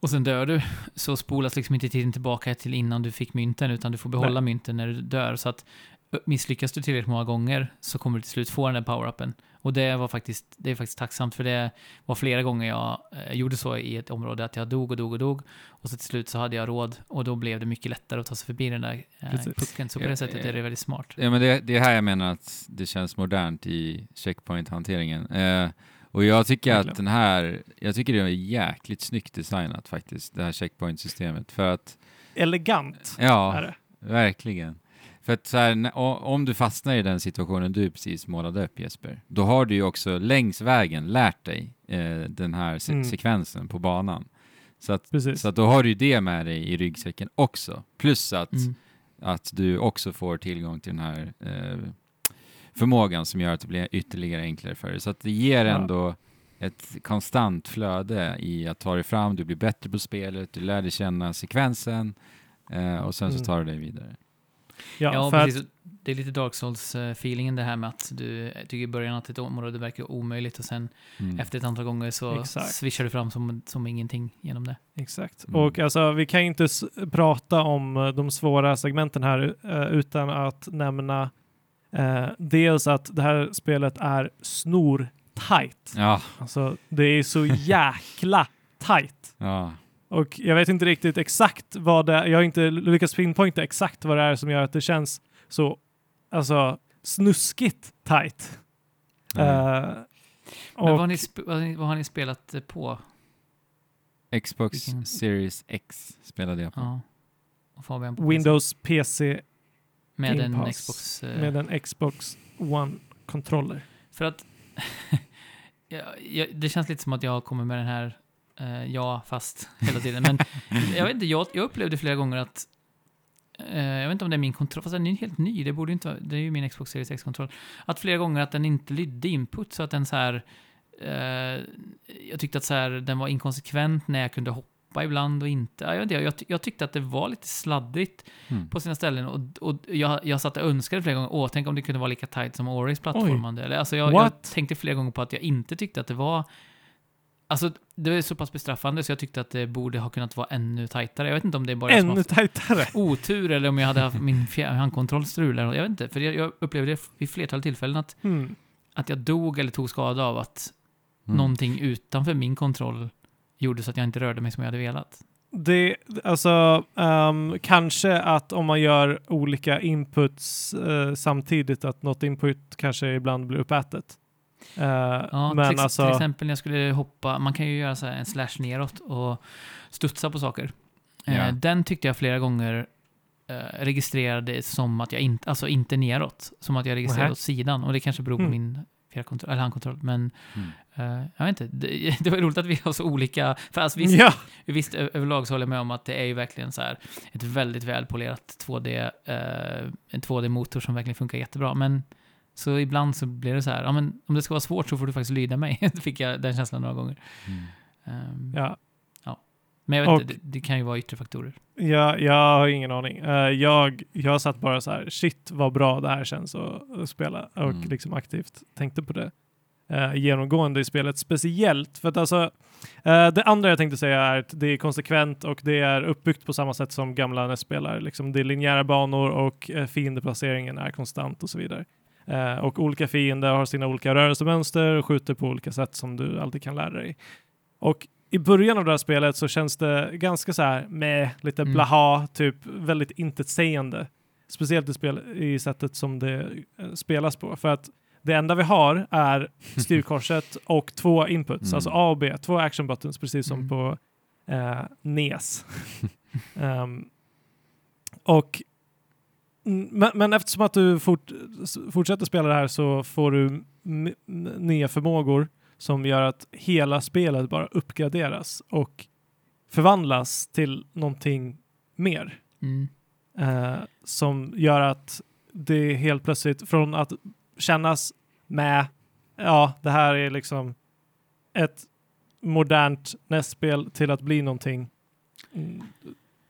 och sen dör du så spolas liksom inte tiden tillbaka till innan du fick mynten utan du får behålla mynten när du dör. Så att misslyckas du tillräckligt många gånger så kommer du till slut få den där power-upen. Och det var faktiskt, det är faktiskt tacksamt för det var flera gånger jag eh, gjorde så i ett område att jag dog och dog och dog och så till slut så hade jag råd och då blev det mycket lättare att ta sig förbi den där eh, Precis. pucken. Så på Ja, det sättet är det väldigt smart. Ja, men det, det är här jag menar att det känns modernt i checkpoint-hanteringen. Eh, och jag tycker att den här, jag tycker det är jäkligt snyggt designat faktiskt, det här checkpoint-systemet. För att, Elegant är ja, det. verkligen. För att så här, om du fastnar i den situationen du precis målade upp Jesper, då har du ju också längs vägen lärt dig eh, den här se- Mm. sekvensen på banan. Så att, Precis. så att då har du ju det med dig i ryggsäcken också. Plus att, Mm. att du också får tillgång till den här eh, förmågan som gör att det blir ytterligare enklare för dig. Så att det ger ändå ett konstant flöde i att ta dig fram, du blir bättre på spelet, du lär dig känna sekvensen eh, och sen så Mm. tar du dig vidare. Ja, Ja, för precis. Det är lite Dark Souls-feelingen det här med att du tycker i början att ett område verkar omöjligt och sen Mm. efter ett antal gånger så Exakt. swishar du fram som, som ingenting genom det. att, exakt. Mm. Och alltså, vi kan inte s- prata om eh, de svåra segmenten här eh, utan att nämna eh, dels att det här spelet är snor-tight. Ja, Alltså, det är så jäkla tight. ja. Och jag vet inte riktigt exakt vad det är. Jag har inte lyckats pinpointa exakt vad det är som gör att det känns så alltså, snuskigt tight. Nej. Eh, Men vad, har ni, vad, har ni, vad har ni spelat eh, på? Xbox Vilken- Series X spelade jag på. Ja. Och Fabian på PC? Windows PC Med Game en Pass. Xbox. eh, med en Xbox One-controller. För att ja, ja, det känns lite som att jag kommer med den här eh, ja, fast hela tiden. Men jag vet inte, jag, jag upplevde flera gånger att eh, jag vet inte om det är min kontroll, fast den är helt ny, det borde ju inte det är ju min Xbox Series X-kontroll. Att flera gånger att den inte lydde input så att den så här eh, jag tyckte att så här, den var inkonsekvent när jag kunde hoppa ibland och inte. Ja, Jag, vet inte, jag, jag tyckte att det var lite sladdrigt Mm. på sina ställen och, och jag, jag satt och önskade flera gånger, åh, tänk om det kunde vara lika tight som Oris plattformande. Eller, alltså jag, jag tänkte flera gånger på att jag inte tyckte att det var Alltså, det är så pass bestraffande så jag tyckte att det borde ha kunnat vara ännu tajtare. Jag vet inte om det är bara jag som har Ännu tajtare. otur eller om jag hade haft min handkontroll strul eller något. Jag vet inte, för jag, jag upplevde det vid flertal tillfällen att, Mm. att jag dog eller tog skada av att Mm. någonting utanför min kontroll gjorde så att jag inte rörde mig som jag hade velat. Det, alltså, ehm, kanske att om man gör olika inputs eh, samtidigt, att något input kanske ibland blir uppätet. Eh, Ja, men till, alltså, till exempel när jag skulle hoppa, man kan ju göra så en slash neråt och studsa på saker. Ja. Eh, den tyckte jag flera gånger eh, registrerade som att jag inte, alltså inte neråt, som att jag registrerade åt sidan. Och det kanske beror på Mm. min fjärrkontroll, eller handkontroll. Men Mm. eh, jag vet inte, det, det var roligt att vi har så olika, för alltså, visst, ja, visst överlag så håller jag med om att det är ju verkligen så här ett väldigt välpolerat 2D, eh, en 2D-motor som verkligen funkar jättebra. Men så ibland så blir det så här, ja men om det ska vara svårt så får du faktiskt lyda mig. Då fick jag den känslan några gånger. Mm. Ehm, ja. Men jag vet Och- inte, det, det kan ju vara yttre faktorer. Ja, jag har ingen aning. Eh, jag, jag satt bara så här, shit vad bra det här känns att, att spela och Mm. liksom aktivt tänkte på det. Uh, genomgående i spelet, speciellt för att alltså eh, det andra jag tänkte säga är att det är konsekvent och det är uppbyggt på samma sätt som gamla NES-spelare. Liksom det är linjära banor och uh, fiendeplaceringen är konstant och så vidare. Eh, och olika fiender har sina olika rörelsemönster och skjuter på olika sätt som du alltid kan lära dig. Och i början av det här spelet så känns det ganska så här med lite Mm. blaha, typ väldigt intetsägande. Speciellt i, spel, i sättet som det eh, spelas på. För att det enda vi har är styrkorset och två inputs, Mm. alltså A och B, två action buttons, precis som Mm. på eh, NES. Ehm, och men, men eftersom att du fort, fortsätter spela det här så får du nya förmågor som gör att hela spelet bara uppgraderas och förvandlas till någonting mer. Mm. Eh, som gör att det helt plötsligt från att kännas med, ja, det här är liksom ett modernt NES-spel till att bli någonting mm,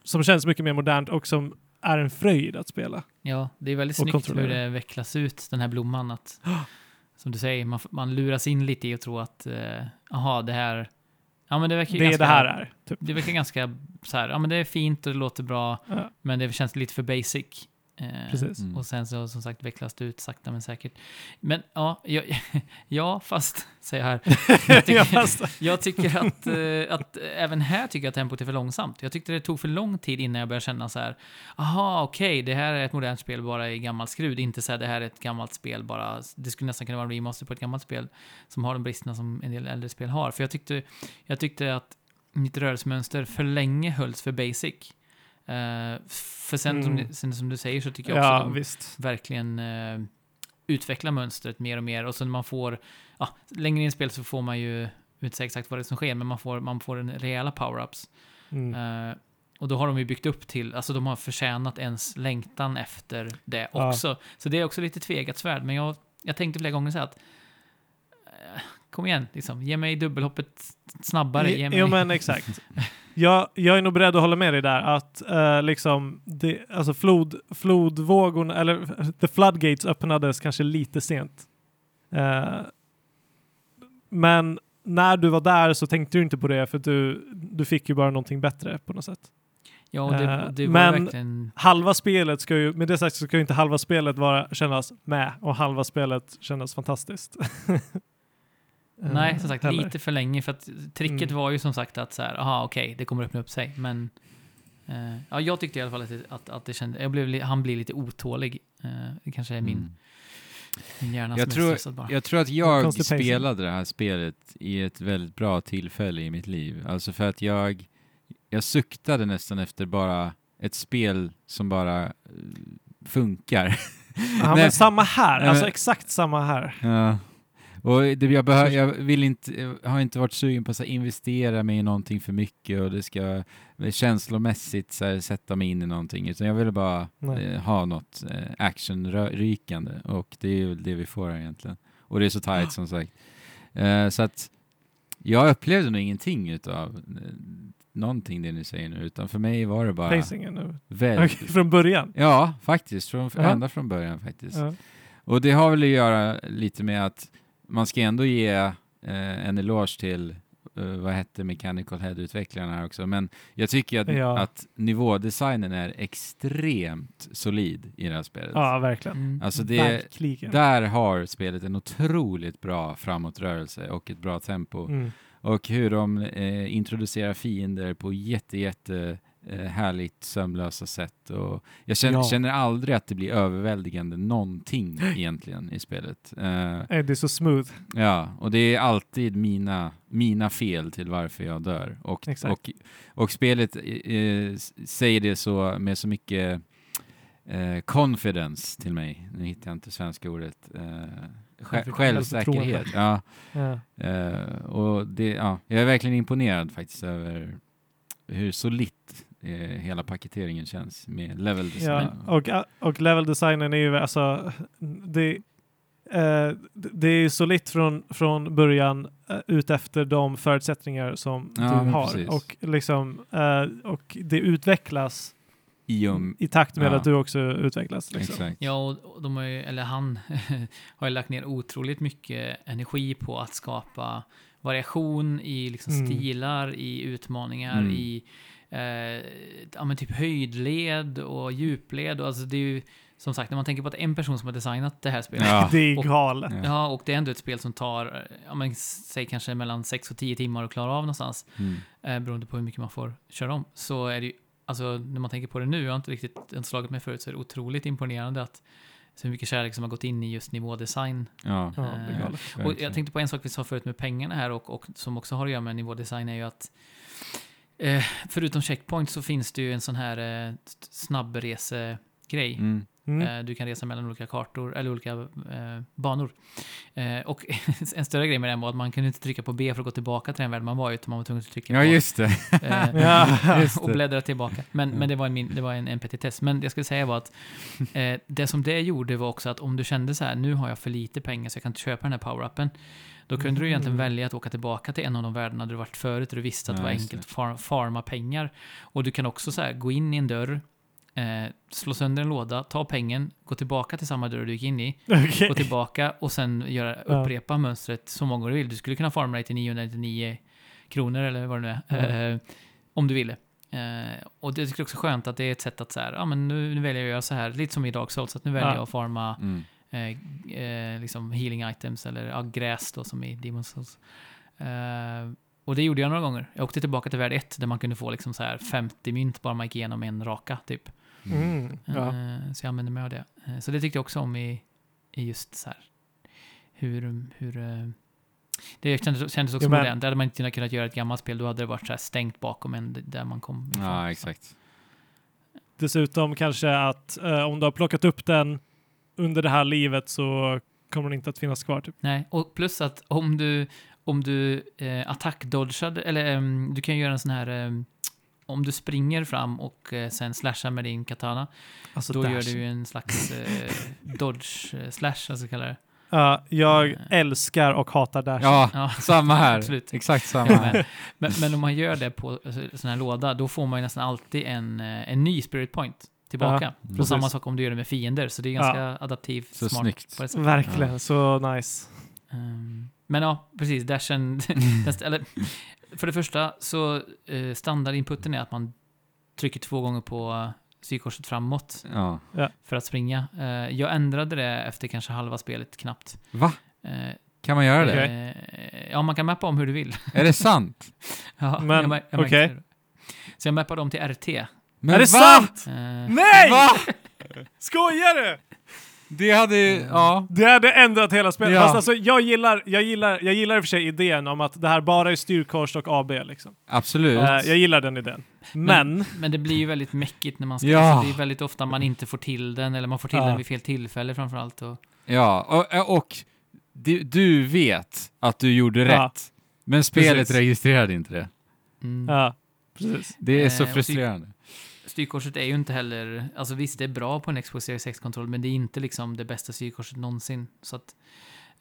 som känns mycket mer modernt och som är en fröjd att spela. Ja, det är väldigt Och snyggt hur det vecklas ut, den här blomman. Att, som du säger, man, man luras in lite i att tro att, eh, aha, det här... Ja, men det verkar Det ganska, det här är. Typ. Det verkar ganska så här, ja men det är fint och det låter bra, Ja, men det känns lite för basic. Eh, precis. Mm. Och sen så som sagt vecklas det ut sakta men säkert. Men ja, ja, ja fast, säger jag här. Jag tycker, jag tycker att, eh, att även här tycker jag att tempot är för långsamt. Jag tyckte det tog för lång tid innan jag började känna så här, aha, okej, det här är ett modernt spel bara i gammalt skrud, inte så här, det här är ett gammalt spel bara, det skulle nästan kunna vara en remaster på ett gammalt spel som har de bristerna som en del äldre spel har. För jag tyckte, jag tyckte att mitt rörelsemönster för länge hölls för basic. Eh, för sen, som, Mm. ni- sen som du säger så tycker jag också Ja, de visst. verkligen eh, utveckla mönstret mer och mer. Och så när man får, ja, längre in i spelet så får man ju inte säga exakt vad det är som sker, men man får, man får en rejäla power-ups. Mm. Eh, och då har de ju byggt upp till, alltså de har förtjänat ens längtan efter det Ja. också. Så det är också lite tvegat svärd, men jag, jag tänkte flera gånger så här att kom igen, liksom, ge mig dubbelhoppet snabbare. Ge mig... Jo men exakt. Jag, jag är nog beredd att hålla med dig där att eh, liksom det, alltså flod, flodvågorna, eller the floodgates öppnades kanske lite sent. Eh, men när du var där så tänkte du inte på det för du, du fick ju bara någonting bättre på något sätt. Ja, det, Eh, det var men- verkligen... Halva spelet ska ju, med det sagt så ska ju inte halva spelet vara, kännas med och halva spelet kännas fantastiskt. Eh, Nej, som sagt, heller. lite för länge. För att tricket Mm. var ju som sagt att så här, aha, okej, det kommer öppna upp sig. Men eh, ja, jag tyckte i alla fall att det, att, att det kände, jag blev, han blir lite otålig. Eh, det kanske är min, Mm. min hjärna Jag som är tror- stressad bara. Jag tror att jag spelade det här spelet i ett väldigt bra tillfälle i mitt liv. Alltså för att jag, jag suktade nästan efter bara ett spel som bara eh, funkar. Ja, Nej. men samma här, alltså exakt samma här. Ja. Och det, jag, behö, jag vill inte, jag har inte varit sugen på att investera mig i någonting för mycket och det ska känslomässigt så här, sätta mig in i någonting. Utan jag ville bara eh, ha något eh, actionrykande och det är ju det vi får här egentligen. Och det är så tight Ah. som sagt. Eh, så att jag upplevde nog ingenting utav eh, någonting det ni säger nu, utan för mig var det bara Pacingen nu. väldigt... Okej, från början. Ja, faktiskt. Från, Ja. ända från början faktiskt. Ja. Och det har väl att göra lite med att man ska ändå ge eh, en eloge till, eh, vad hette Mechanical Head-utvecklarna här också, men jag tycker att, Ja. att nivådesignen är extremt solid i det här spelet. ja, verkligen. Mm. Alltså det, Verkligen. där har spelet en otroligt bra framåtrörelse och ett bra tempo. Mm. Och hur de eh, introducerar fiender på jätte, jätte härligt sömlösa sätt. Och jag känner, Ja. känner aldrig att det blir överväldigande någonting egentligen i spelet. Eh, Eh, Det är så smooth. ja, och det är alltid mina, mina fel till varför jag dör. Och, Exakt. och, och spelet eh, s- säger det så med så mycket eh, confidence till mig. Nu hittar jag inte svenska ordet. Eh, sj- Självförtroende. självsäkerhet. Ja. Ja. Eh, och det, ja, jag är verkligen imponerad faktiskt över hur solitt eh, hela paketeringen känns med level design. Ja, och, och level designen är ju alltså, det, eh, det är ju solitt från, från början eh, ut efter de förutsättningar som Ja, du har. precis. Och, liksom, eh, och det utvecklas I om, i takt med Ja. att du också utvecklas. Liksom. exakt. Ja, och och de har ju, eller han har ju lagt ner otroligt mycket energi på att skapa variation i liksom Mm. stilar, i utmaningar, Mm. i eh, ja, men typ höjdled och djupled. Och alltså det är ju som sagt, när man tänker på att en person som har designat det här spelet. Ja. Det är Och- galet. Ja. Ja, och det är ändå ett spel som tar, eh, ja, men, säg kanske mellan 6 och 10 timmar att klara av någonstans. Mm. Eh, beroende på hur mycket man får köra om. Så är det ju, alltså när man tänker på det nu, jag har inte riktigt ens slagit mig förut, så är det otroligt imponerande att så mycket kärlek som har gått in i just nivådesign. Ja. Ja, det är Eh. Och jag tänkte på en sak vi sa förut med pengarna här och, och som också har att göra med nivådesign är ju att eh, förutom checkpoint så finns det ju en sån här eh, snabbresegrej. Mm. Mm. Eh, Du kan resa mellan olika kartor, eller olika eh, banor. Eh, och en större grej med den var att man kunde inte trycka på B för att gå tillbaka till den värld man var i, utan man var tvungen att trycka Ja, på just det. eh, Ja. Just och det. bläddra tillbaka. Men, Mm. men det var en, det var en NPT-test. Men det jag skulle säga var att eh, det som det gjorde var också att om du kände så här, nu har jag för lite pengar så jag kan inte köpa den här power-upen. Då kunde du egentligen Mm. välja att åka tillbaka till en av de världarna du varit förut och du visste att det Ja, var just enkelt att far, farma pengar. Och du kan också så här, gå in i en dörr, eh, slå sönder en låda, ta pengen, gå tillbaka till samma dörr du gick in i, Okej. gå tillbaka och sen göra, Ja. upprepa mönstret så många gånger du vill. Du skulle kunna farma dig till 999 kronor eller vad det nu är, Ja. eh, om du ville. Eh, och det jag också är skönt att det är ett sätt att så här, ja men nu, nu väljer jag att göra så här, lite som i Dark Souls, att nu väljer Ja. jag att farma Mm. eh, eh, liksom healing items eller ja, gräs då som i Demon's Souls. Eh, och det gjorde jag några gånger. Jag åkte tillbaka till värld 1 där man kunde få liksom så här 50 mynt bara man gick igenom en raka typ. Mm. Ja. Eh, Så jag använde mig av det. Eh, Så det tyckte jag också om i, i just så här hur, hur eh, det kändes, kändes också Jo, men- modernt. Där hade man inte kunnat göra ett gammalt spel, då hade det varit så här stängt bakom en där man kom ifrån. Ja, Så, exakt. dessutom kanske att eh, om du har plockat upp den under det här livet så kommer den inte att finnas kvar. Typ. Nej, och plus att om du, om du eh, attack-dodgar, eller ehm, du kan göra en sån här, om du springer fram och eh, sen slashar med din katana, Alltså då dash. gör du ju en slags eh, dodge-slash, alltså kallar det. Ja, jag Eh. älskar och hatar dash. Ja, Ja, samma här. Absolut. Exakt samma här. men, men, men om man gör det på alltså, sån här låda, då får man ju nästan alltid en, eh, en ny spirit point tillbaka. Ja, och samma sak om du gör det med fiender, så det är ganska adaptivt Så smart. snyggt. på det sättet. Verkligen, så nice. Ehm, men ja, precis. Dashen, eller, för det första så eh, standardinputen är att man trycker två gånger på eh, styrkorset framåt Ja. för att springa. Eh, jag ändrade det efter kanske halva spelet knappt. Va? Eh, Kan man göra det? Eh, ja, man kan mappa om hur du vill. Är det sant? ja, Men, jag jag det. Så jag mappade om till RT. Men är det va? sant? Eh, Nej! Va? Skojar du? Det hade ju, ja. Det hade ändrat hela spelet. Ja. Fast alltså, jag, gillar, jag, gillar, jag gillar i och för sig idén om att det här bara är styrkors och AB. Liksom. Absolut. Eh, jag gillar den idén. Men, Men det blir ju väldigt mäckigt när man ska... Ja. Alltså det är väldigt ofta man inte får till den, eller man får till Ja. den vid fel tillfälle framförallt. Och, Ja, och, och du, du vet att du gjorde Ja. rätt. Men spelet Precis. registrerade inte det. mm. ja, precis. Det är så Eh, och frustrerande. Styrkorset är ju inte heller, alltså visst det är bra på en Xbox Series X-kontroll, men det är inte liksom det bästa styrkorset någonsin. Så att,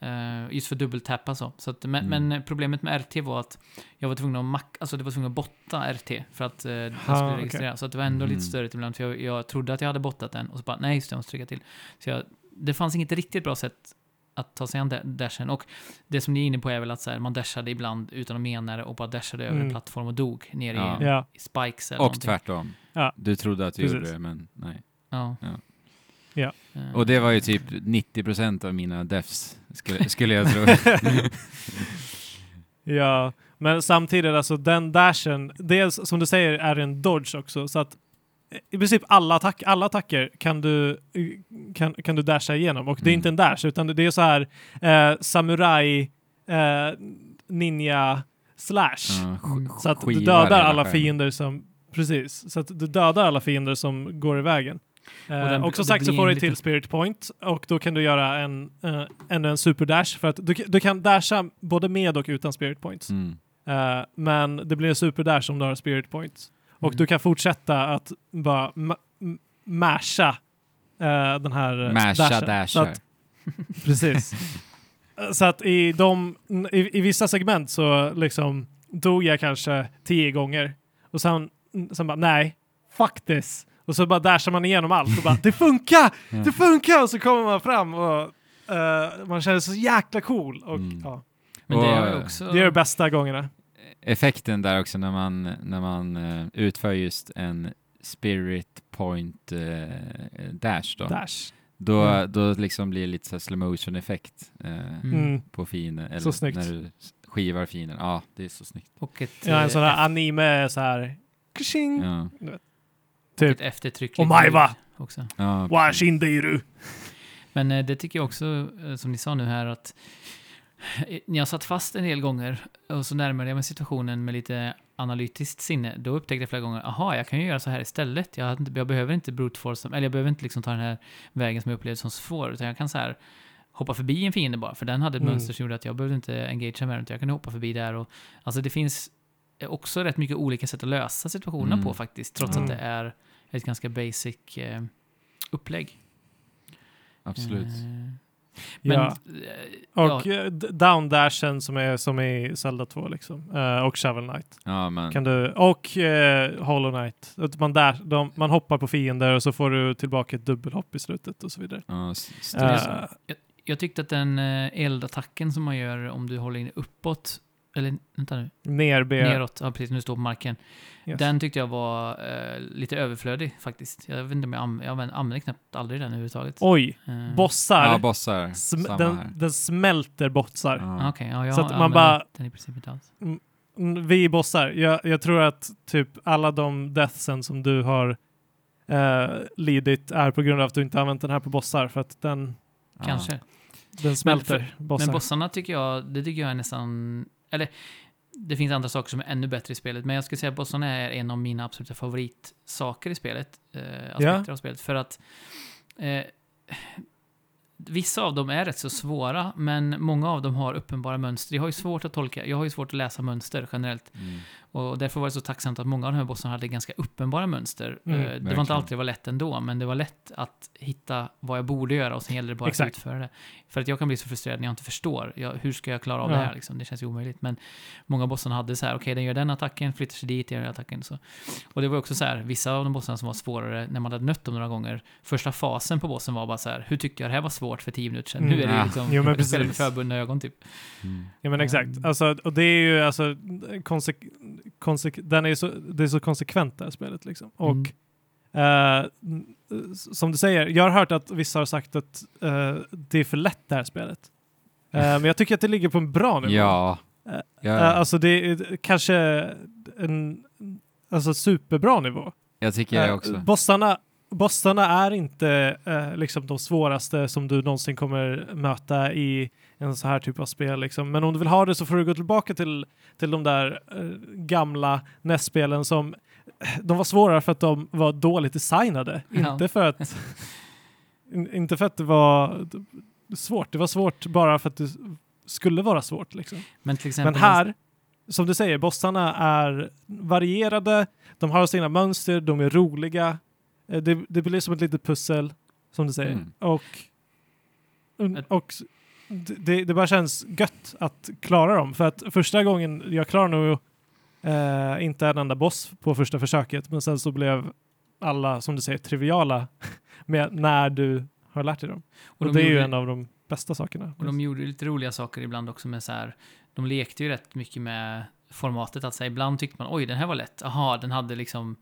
eh, just för dubbeltappa så. så att, men, Mm. men problemet med RT var att jag var tvungen att mac, alltså det var tvungen att botta RT för att eh, den skulle okej. registrera. Så att det var ändå Mm. lite störigt ibland, för jag, jag trodde att jag hade bottat den och så bara, nej just det, jag måste trycka till. Så jag, det fanns inget riktigt bra sätt att ta sig an da- dashen. Och det som ni är inne på är väl att så här, man dashade ibland utan att mena det och bara dashade över en Mm. plattform och dog ner Ja. i, Ja. i spikes eller Och någonting. tvärtom. Ja. Du trodde att du Precis. gjorde det, men nej. Ja. Ja. Ja. Eh, Och det var ju typ 90% av mina defs, skulle, skulle jag tro. Ja, men samtidigt alltså den dashen, dels som du säger är en dodge också så att i princip alla, attack, alla attacker kan du, kan, kan du dasha igenom och det är Mm. inte en dash utan det är så här eh, samurai eh, ninja slash. Sk- Så att du dödar alla skärmen. fiender som Precis, så att du dödar alla fiender som går i vägen. Eh, Och, den- och som sagt så får du till spirit point och då kan du göra en, uh, ännu en superdash för att du, du kan dasha både med och utan spirit points. Mm. Eh, men det blir en superdash om du har spirit points. Och Mm. du kan fortsätta att bara masha eh, den här eh, Masha dashen. Så dashar. att, precis. Så att i, de, i, i vissa segment så liksom dog jag kanske tio gånger och sen, sen bara nej, fuck this. Och så bara dashar man igenom allt och bara det funkar! Det funkar! Och så kommer man fram och eh, man känner sig så jäkla cool. Och, Mm. ja, Men det eh, också... det är de bästa gångerna. Effekten där också när man, när man eh, utför just en spirit point eh, dash då. Dash. Då, Mm. då liksom blir det lite så slow motion effekt eh, Mm. Mm. på fienden. Eller Så snyggt. när du skivar fienden. Ja, det är så snyggt. Och ett, Ja, en eh, sån här anime så här. Kashing, Ja, typ. ett eftertryck. Omaiwa! Också. ja, Washindiru. Men eh, det tycker jag också, eh, som ni sa nu här, att eh, när jag satt fast en del gånger och så närmade jag mig situationen med lite analytiskt sinne, då upptäckte jag flera gånger, aha, jag kan ju göra så här istället. Jag, jag behöver inte brute force, eller jag behöver inte liksom ta den här vägen som jag upplevde som svår, utan jag kan så här hoppa förbi en fiende bara, för den hade ett Mm. mönster som gjorde att jag behövde inte engagea med den, utan jag kunde hoppa förbi där. Och, alltså det finns också rätt mycket olika sätt att lösa situationerna Mm. på faktiskt, trots Mm. att det är ett ganska basic eh, upplägg. absolut. Eh, Men, Ja. eh, Och ja, eh, down dashen som är som i Zelda 2 liksom. Eh, och Shovel Knight. Ja, men, Kan du, och uh, Hollow Knight. Man, dash, de, man hoppar på fiender och så får du tillbaka ett dubbelhopp i slutet och så vidare. ja, s- Eh, jag tyckte att den eldattacken som man gör om du håller in uppåt, eller vänta nu, ner B. neråt, ja precis, du står på marken. Yes. Den tyckte jag var eh, lite överflödig faktiskt. Jag vet inte om jag, anv- jag anv- använder knappt aldrig den överhuvudtaget. Oj, Eh, bossar. ja, bossar. Sm- Samma den, här. den smälter bossar. Ja. Okej, ja, jag Så att man bara- den i princip inte alls. Mm, Vi bossar. Jag, jag tror att typ alla de deathsen som du har eh, lidit är på grund av att du inte använt den här på bossar för att den, Ja. Kanske. den smälter bossar. Men bossarna tycker jag, det tycker jag är nästan, eller det finns andra saker som är ännu bättre i spelet, men jag skulle säga att bossarna är en av mina absoluta favoritsaker i spelet. Eh, aspekter av spelet. För att eh, vissa av dem är rätt så svåra, men många av dem har uppenbara mönster. Jag har ju svårt att tolka, jag har ju svårt att läsa mönster generellt. Mm. Och därför var det så tacksamt att många av de här bossarna hade ganska uppenbara mönster. Mm, Eh, det var verkligen. inte alltid det var lätt ändå, men det var lätt att hitta vad jag borde göra och sen gäller det bara Exakt. att utföra det. För att jag kan bli så frustrerad när jag inte förstår. Jag, hur ska jag klara av Ja. det här? Liksom? Det känns ju omöjligt. Men många bossarna hade så här, okej, den gör den attacken, flyttar sig dit, gör den attacken. Så. Och det var också så här, vissa av de bossarna som var svårare, när man hade nött dem några gånger, första fasen på bossen var bara så här, hur tyckte jag det här var svårt för tio minuter sedan? Mm. Nu är det Ja. liksom, Jo, men jag spelar med förbundna ögon typ. Mm. Ja men exakt. Mm. Alltså, och det är ju alltså, konsek konsek den är så, det är så konsekvent det här spelet liksom. Och Mm. s- som du säger, jag har hört att vissa har sagt att eh, det är för lätt det här spelet. Eh, men jag tycker att det ligger på en bra nivå. Ja. Ja. Alltså det är kanske en alltså superbra nivå. jag tycker jag också. Bossarna, bossarna är inte liksom de svåraste som du någonsin kommer möta i en så här typ av spel. Liksom. Men om du vill ha det så får du gå tillbaka till, till de där eh, gamla NES-spelen som de var svårare för att de var dåligt designade. Ja. Inte, för att, in, inte för att det var svårt. Det var svårt bara för att det skulle vara svårt. Liksom. Men. Men här, som du säger, bossarna är varierade, de har sina mönster, de är roliga. Eh, Det, det blir som ett litet pussel, som du säger. Mm. Och, och det, det bara känns gött att klara dem. För att första gången, jag klarade nog eh, inte en enda boss på första försöket, men sen så blev alla, som du säger, triviala med när du har lärt dig dem. Och, de det är ju en av de bästa sakerna. Och de gjorde lite roliga saker ibland också med så här, de lekte ju rätt mycket med formatet, att så här, ibland tyckte man oj, den här var lätt, aha, den hade liksom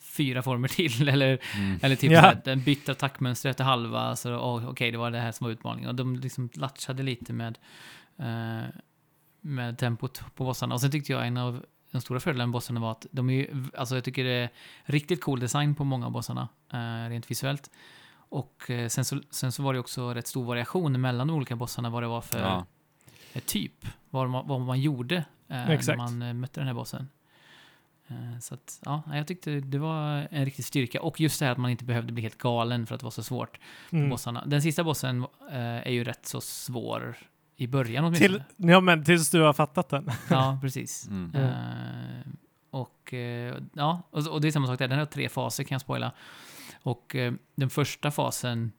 fyra former till, eller, Mm. eller typ Ja. så här, den bytte attackmönster efter halva, så oh, okej, det var det här som var utmaningen. Och de liksom latchade lite med, eh, med tempot på bossarna. Och sen tyckte jag en av de stora fördelarna med bossarna var att de är ju, alltså jag tycker det är riktigt cool design på många av bossarna, eh, rent visuellt. Och eh, sen, så, sen så var det också rätt stor variation mellan de olika bossarna, vad det var för Ja. typ, vad man, vad man gjorde eh, när man eh, mötte den här bossen. Eh, så att, ja, jag tyckte det var en riktig styrka. Och just det här att man inte behövde bli helt galen för att det var så svårt på Mm. bossarna. Den sista bossen eh, är ju rätt så svår i början Till, åtminstone. ja, men tills du har fattat den. Ja, precis. Mm. Eh, och eh, ja, och, och det är samma sak där. Den har tre faser kan jag spoila. Och den första fasen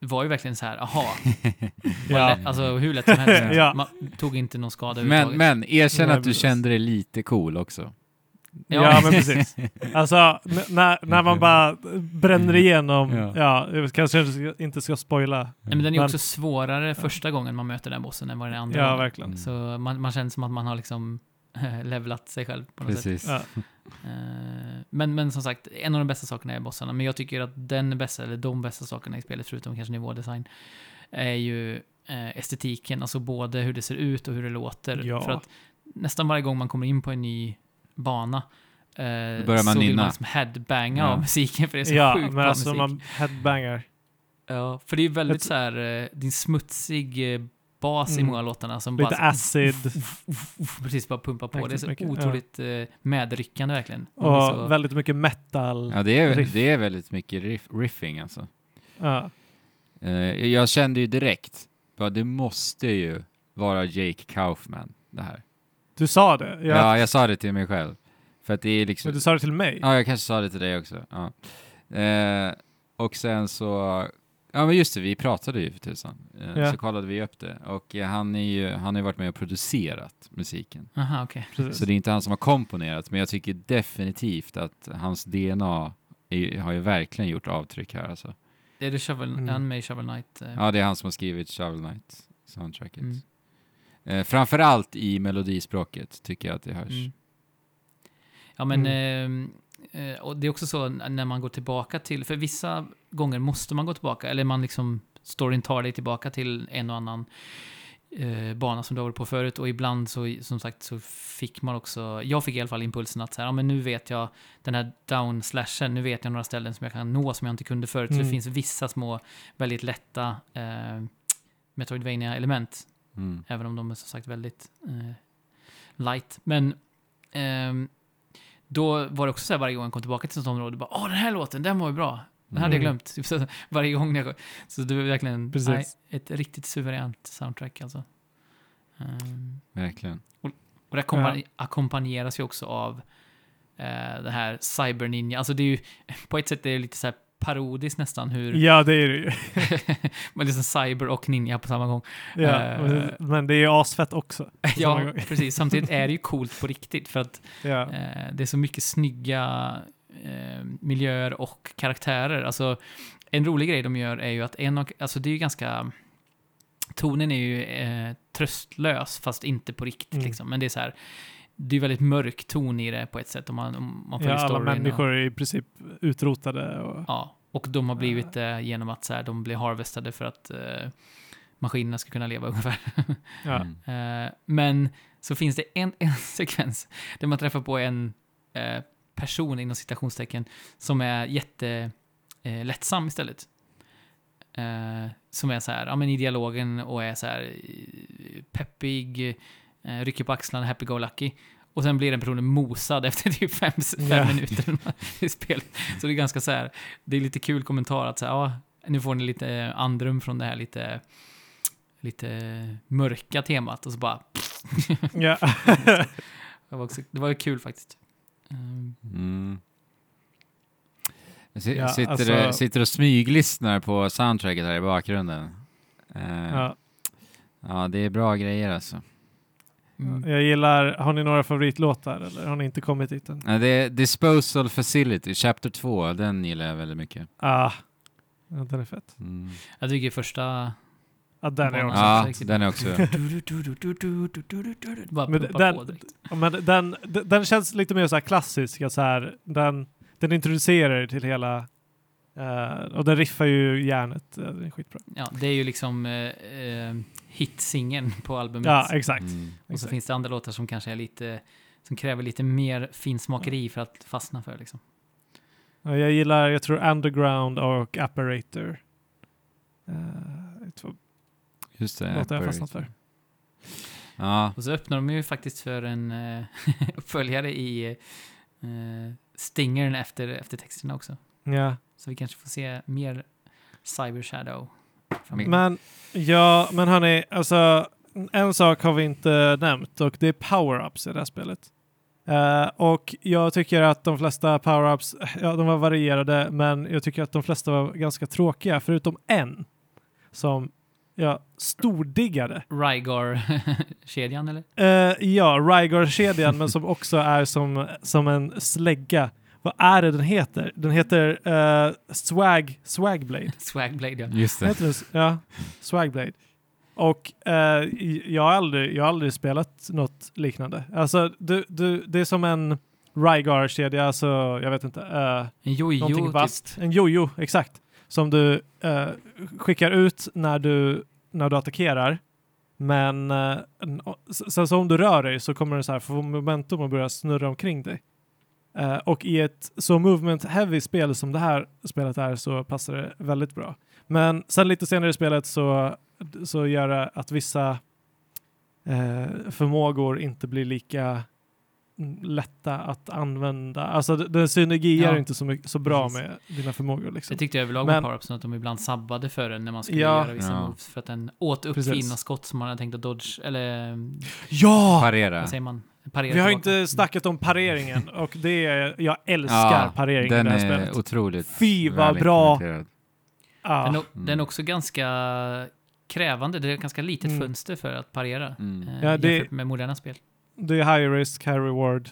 var ju verkligen så här, aha, Ja. lätt, alltså hur lätt som helst. Ja. Man tog inte någon skada Men, överhuvudtaget. men erkänn att du kände dig lite cool också. Ja, men precis. Alltså, när, när man bara bränner igenom, Ja. ja, jag kanske inte ska spoila. Nej, men den är Men- också svårare första gången man möter den bossen än vad den andra Ja, gången. verkligen. Mm. Så man, man känner som att man har liksom levlat sig själv på något sätt. Precis. Ja. Eh, Men, men som sagt, en av de bästa sakerna är bossarna. Men jag tycker att den bästa, eller de bästa sakerna i spelet, förutom kanske nivådesign, är ju eh, estetiken. Alltså både hur det ser ut och hur det låter. Ja. För att nästan varje gång man kommer in på en ny bana eh, Då börjar man så vill nynna. man liksom headbanga Ja. av musiken, för det är så Ja, sjukt men bra alltså musik. man headbangar. Ja, för det är väldigt Ett- så här, eh, din smutsig eh, bas i Mm. många av låtarna som Lite bara... acid Precis, bara pumpa på. Det är så mycket, ja. otroligt eh, medryckande verkligen. Och så, väldigt mycket metal. Ja, det är, Riff. det är väldigt mycket riff, riffing alltså. Ja. Eh, jag kände ju direkt, bara, det måste ju vara Jake Kaufman det här. Du sa det. Ja, Ja, jag sa det till mig själv. För att det är liksom... Men du sa det till mig. Ja, jag kanske sa det till dig också. Ja. Eh, och sen så... Ja, men just det, vi pratade ju för tusan. Eh, Ja. Så kollade vi upp det. Och eh, han, är ju, han har ju varit med och producerat musiken. Aha. Precis. Så det är inte han som har komponerat, men jag tycker definitivt att hans DNA är, har ju verkligen gjort avtryck här alltså. Är det Shovel, Mm. är han med i Shovel Knight? eh? Ja, det är han som har skrivit Shovel Knight soundtracket. Mm. Eh, framförallt i melodispråket tycker jag att det hörs. Mm. Ja, men eh, eh, och det är också så när man går tillbaka till, för vissa gånger måste man gå tillbaka, eller man liksom, storyn tar dig tillbaka till en och annan eh, bana som du har varit på förut och ibland så, som sagt, så fick man också, jag fick i alla fall impulsen att så här, ja men nu vet jag den här down-slashen, nu vet jag några ställen som jag kan nå som jag inte kunde förut. Så Mm. det finns vissa små, väldigt lätta eh, Metroidvania element Mm. Även om de är som sagt väldigt eh, light. Men ehm, då var det också så här varje gång jag kom tillbaka till sånt område, bara åh den här låten, den var ju bra. Den hade jag Mm. glömt. Typ så- varje gång jag... Så det var verkligen Precis. nej, ett riktigt suveränt soundtrack alltså. Ehm, Verkligen. och det ackompan- ackompanjeras ju också av eh, det här Cyber Ninja. Alltså det är ju, på ett sätt är det lite så här parodiskt nästan hur Ja, det är det ju. man liksom cyber och ninja på samma gång. Ja, Eh. men det är ju asfett också. ja, precis. Samtidigt är det ju coolt på riktigt för att Ja. eh, det är så mycket snygga eh, miljöer och karaktärer. Alltså, en rolig grej de gör är ju att en och, alltså det är ju ganska tonen är ju tröstlös fast inte på riktigt Mm. liksom. Men det är så här det är väldigt mörk ton i det på ett sätt om man, om man ja, alla storyn. och- människor är i princip utrotade. Och, Ja, och de har blivit det genom att så här, de blir harvestade för att eh, maskinerna ska kunna leva ungefär. ja. Eh, men så finns det en, en sekvens där man träffar på en eh, person inom citationstecken som är jätte eh, lättsam istället. Som är så här, ja men i dialogen och är så här peppig, eh, rycker på axlarna, happy-go-lucky. Och sen blir den personen mosad efter typ fem, fem Ja. minuter i spelet. Så det är ganska så här, det är lite kul kommentar att så här, ja, nu får ni lite andrum från det här lite, lite mörka temat och så bara, Ja. det var, också, det var ju kul faktiskt. Um, Mm. Jag si- Ja, sitter, alltså- sitter och smyglyssnar på soundtracket här i bakgrunden. Eh, ja. ja. det är bra grejer alltså. Mm. Jag gillar, har ni några favoritlåtar eller har ni inte kommit dit än? Ja, det är Disposal Facility, Chapter 2, den gillar jag väldigt mycket. Ah, ja, den är fett. Mm. Jag tycker första... Ja, den är också. Ja, den är också... Men den- Men den, den, känns lite mer så här klassisk. Så här, den, den introducerar till hela... eh, och den riffar ju järnet. eh, Den är skitbra. Ja, det är ju liksom eh, hitsingen på albumet. Ja, exakt. Mm. och så exakt. finns det andra låtar som kanske är lite... Som kräver lite mer finsmakeri för att fastna för liksom. Ja, jag gillar, jag tror Underground och Apparator. Uh, två Just det. låtar jag fastnat för. Ja, Och så öppnar de ju faktiskt för en eh, uppföljare i eh, Stingern efter, efter texterna också. Ja. Så vi kanske får se mer Cyber Shadow. Men- Men, ja, men hörni, alltså en sak har vi inte nämnt och det är power-ups i det här spelet. Eh, och jag tycker att de flesta power-ups, ja de var varierade, men jag tycker att de flesta var ganska tråkiga, förutom en som jag stordiggade. Rygar-kedjan eller? Uh, ja, Rygar-kedjan, men som också är som, som en slägga. Vad är det den heter? Den heter eh, Swag, Swagblade. Swagblade ja. just det. Heter den, s- ja, Swagblade. Och i- jag, har aldrig, jag har aldrig spelat något liknande. Alltså, du, du, det är som en Rygar-kedja, alltså jag vet inte. eh, En jojo typ. vasst. En jojo, exakt. Som du eh, skickar ut när du, när du attackerar. Men s- sen så om du rör dig så kommer den så här få momentum och börja snurra omkring dig. Eh, och i ett så movement heavy spel som det här spelet är så passar det väldigt bra. Men sen lite senare i spelet så, så gör det att vissa eh, förmågor inte blir lika mm, lätta att använda. Alltså det, det synergiar Ja. inte så, mycket, så bra Precis. med dina förmågor. Liksom. Jag tyckte överlag Men- med power-upsen att de ibland sabbade för en när man skulle Ja. göra vissa Ja. moves för att den åt upp Precis. fina skott som man hade tänkt att dodge, eller Ja! Parera. vad säger man? Parera Vi har tillbaka. inte snackat om pareringen och det är, jag älskar Ja, parering i den det här är spelet. otroligt Fy, vad bra. Ja. Den, är- Mm. den är också ganska krävande, det är ett ganska litet Mm. fönster för att parera. Mm. eh, Ja, det- jämfört med moderna spel. det är high risk, high reward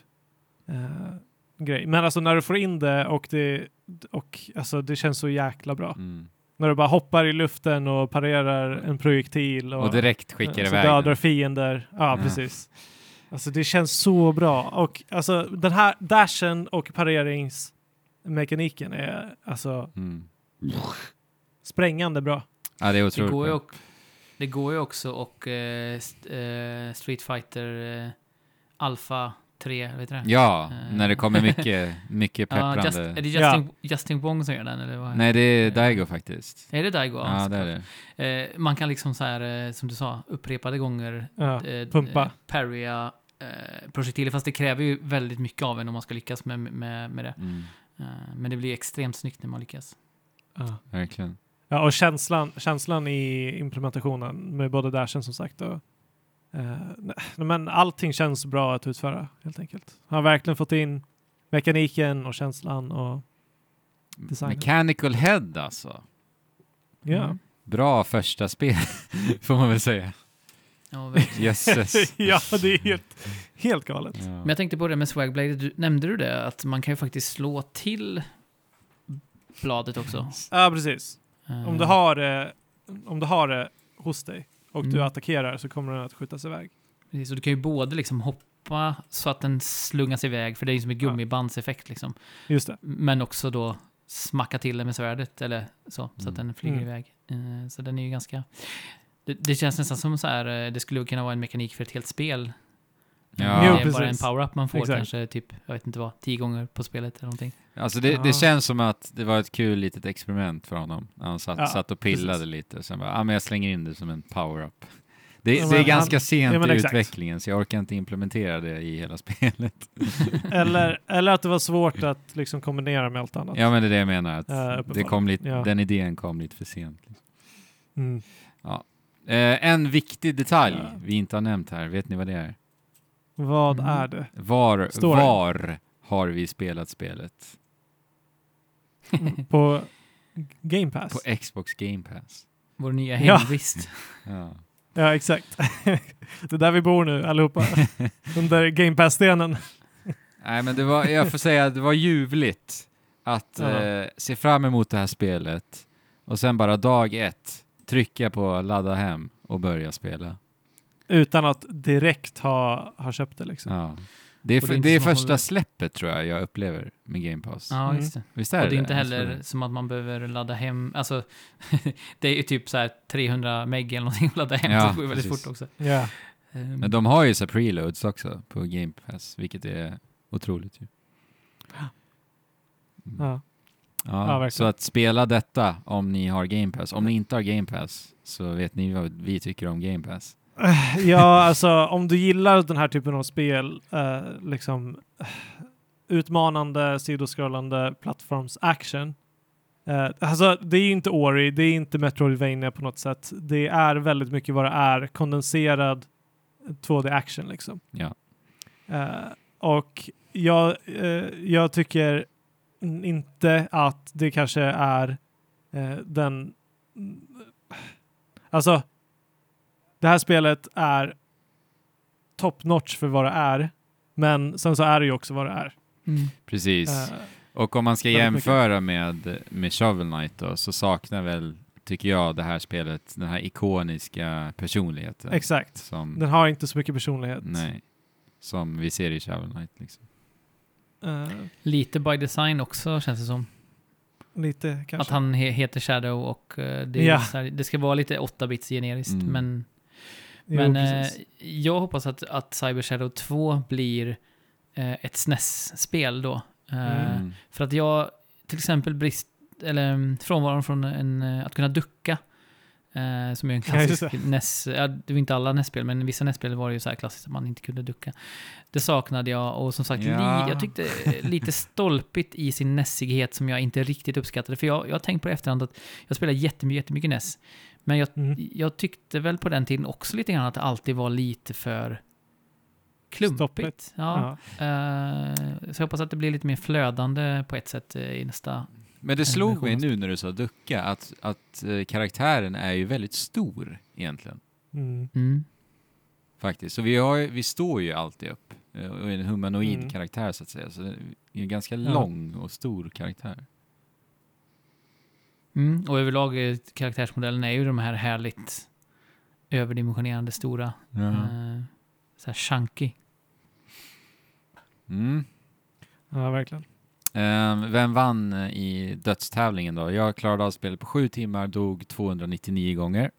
eh, grej. Men alltså när du får in det och det, och, alltså, det känns så jäkla bra. Mm. När du bara hoppar i luften och parerar en projektil och, Och direkt skickar eh, så iväg dödar fiender. Ja, Ja. precis. Alltså det känns så bra. Och alltså den här dashen och pareringsmekaniken är alltså Mm. sprängande bra. Ja, det är Det otroligt går, ju bra. och, det går ju också och eh, st- eh, Street Fighter eh, Alpha 3, vet du det? Ja, Eh. när det kommer mycket, mycket Ja, pepprande. just, är det Justin, Justin Wong som gör den? Eller vad? Nej, det är Daigo faktiskt. Är det Daigo? Ja, det är det. Eh, man kan liksom så här, eh, som du sa, upprepade gånger Ja, eh, pumpa. eh, parrya eh, projektiler, fast det kräver ju väldigt mycket av en om man ska lyckas med, med, med det. Mm, Eh, men det blir extremt snyggt när man lyckas. Ja. verkligen. Ja, och känslan, känslan i implementationen med både dashen som sagt och eh, nej, men allting känns bra att utföra helt enkelt. Han har verkligen fått in mekaniken och känslan och Designen. Mechanical Head alltså. ja. Mm. Bra första spel, får man väl säga. Ja. Jösses. ja, det är helt, helt galet. Ja. Men jag tänkte på det med Swagblade, du, nämnde du det? Att man kan ju faktiskt slå till bladet också. Ja, precis. Om Eh, du har det, om du har det hos dig och du Mm. attackerar så kommer den att skjutas iväg. Precis, och du kan ju både liksom hoppa så att den slungas iväg, för det är ju som en gummibandseffekt liksom. Just det. Men också då smacka till den med svärdet eller så, så Mm. att den flyger Mm. iväg. Eh, så den är ju ganska... Det, det känns nästan som så här, eh, det skulle kunna vara en mekanik för ett helt spel. Ja. Det är bara en power-up man får Exakt. kanske typ, jag vet inte vad, tio gånger på spelet eller någonting. Alltså det, Ja. det känns som att det var ett kul litet experiment för honom. Han satt, Ja, satt och pillade precis. lite. Sen bara, ah, men jag slänger in det som en power-up. Det, Ja, det är ganska sent ja, i utvecklingen så jag orkar inte implementera det i hela spelet. Eller, eller att det var svårt att liksom kombinera med allt annat. Ja men det är det jag menar. Att Ja, det kom lite, Ja. Den idén kom lite för sent. liksom. Mm. Eh, en viktig detalj Ja. vi inte har nämnt här, vet ni vad det är? Vad Mm. är det? Var, Står det? var har vi spelat spelet? På Game Pass? På Xbox Game Pass. Vår nya Ja. hemvist. Ja. Ja, exakt. det är där vi bor nu allihopa. Under Game Pass-stenen. Nej men det var, jag får säga, det var ljuvligt att Ja. eh, se fram emot det här spelet och sen bara dag ett trycka på ladda hem och börja spela. Utan att direkt ha, ha köpt det liksom. Ja. Det är, Och det är det är första hålla- släppet tror jag jag upplever med Game Pass. Ja, Mm. just. Visst är Och det det är inte heller som att man behöver ladda hem, alltså det är ju typ så här 300 meg eller någonting att ladda hem, Ja, det går ju väldigt fort också. Ja. Ehm, Men de har ju så preloads också på Game Pass, vilket är otroligt ju. Mm. Ja. Ja, Ja, så att spela detta om ni har Game Pass. Om ni inte har Game Pass så vet ni vad vi tycker om Game Pass. ja, alltså om du gillar den här typen av spel, eh, liksom utmanande, sidoskrollande plattforms action. Eh, alltså det är inte Ori, det är inte Metroidvania på något sätt. Det är väldigt mycket vad det är, kondenserad 2D action liksom. Ja. Eh, och jag, eh, jag tycker inte att det kanske är eh, den... Alltså, det här spelet är top notch för vad det är, men sen så är det ju också vad det är. mm. Precis. Eh, Och om man ska jämföra med, med Shovel Knight då, så saknar väl, tycker jag, det här spelet den här ikoniska personligheten. exakt. Som, Den har inte så mycket personlighet. nej, som vi ser i Shovel Knight. Liksom. Eh, Lite by design också känns det som. lite kanske. Att han he heter Shadow och eh, det, är Ja. så här, det ska vara lite 8-bits generiskt, Mm. men Jo, Men precis. jag hoppas att, att Cyber Shadow 2 blir ett SNES-spel då. Mm. För att jag, till exempel brist, eller mm, frånvaron från en, att kunna ducka, eh, som är en Ja, klassisk NES, ja, det var inte alla NES-spel, men vissa NES-spel var det ju så här klassiskt att man inte kunde ducka. Det saknade jag och som sagt, Ja. li, jag tyckte lite stolpigt i sin nässighet som jag inte riktigt uppskattade. För jag, jag har tänkt på det efterhand att jag spelade jättemycket, jättemycket NES. Men jag Mm. jag tyckte väl på den tiden också lite grann att det alltid var lite för klumpigt. Ja. Ja. Eh, så jag hoppas att det blir lite mer flödande på ett sätt eh, i nästa. Men det slog mig nu när du sa ducka, att, att eh, karaktären är ju väldigt stor egentligen. Mm. Mm. Faktiskt. Så vi, har, vi står ju alltid upp eh, och en humanoid Mm. karaktär så att säga. Så det är en ganska Ja. lång och stor karaktär. Mm. Och överlag eh, karaktärsmodellen är ju de här härligt överdimensionerande stora. Eh, så här chunky. Mm. ja, verkligen. Ehm, vem vann eh, i dödstävlingen då? Jag klarade av spelet på sju timmar, dog 299 gånger.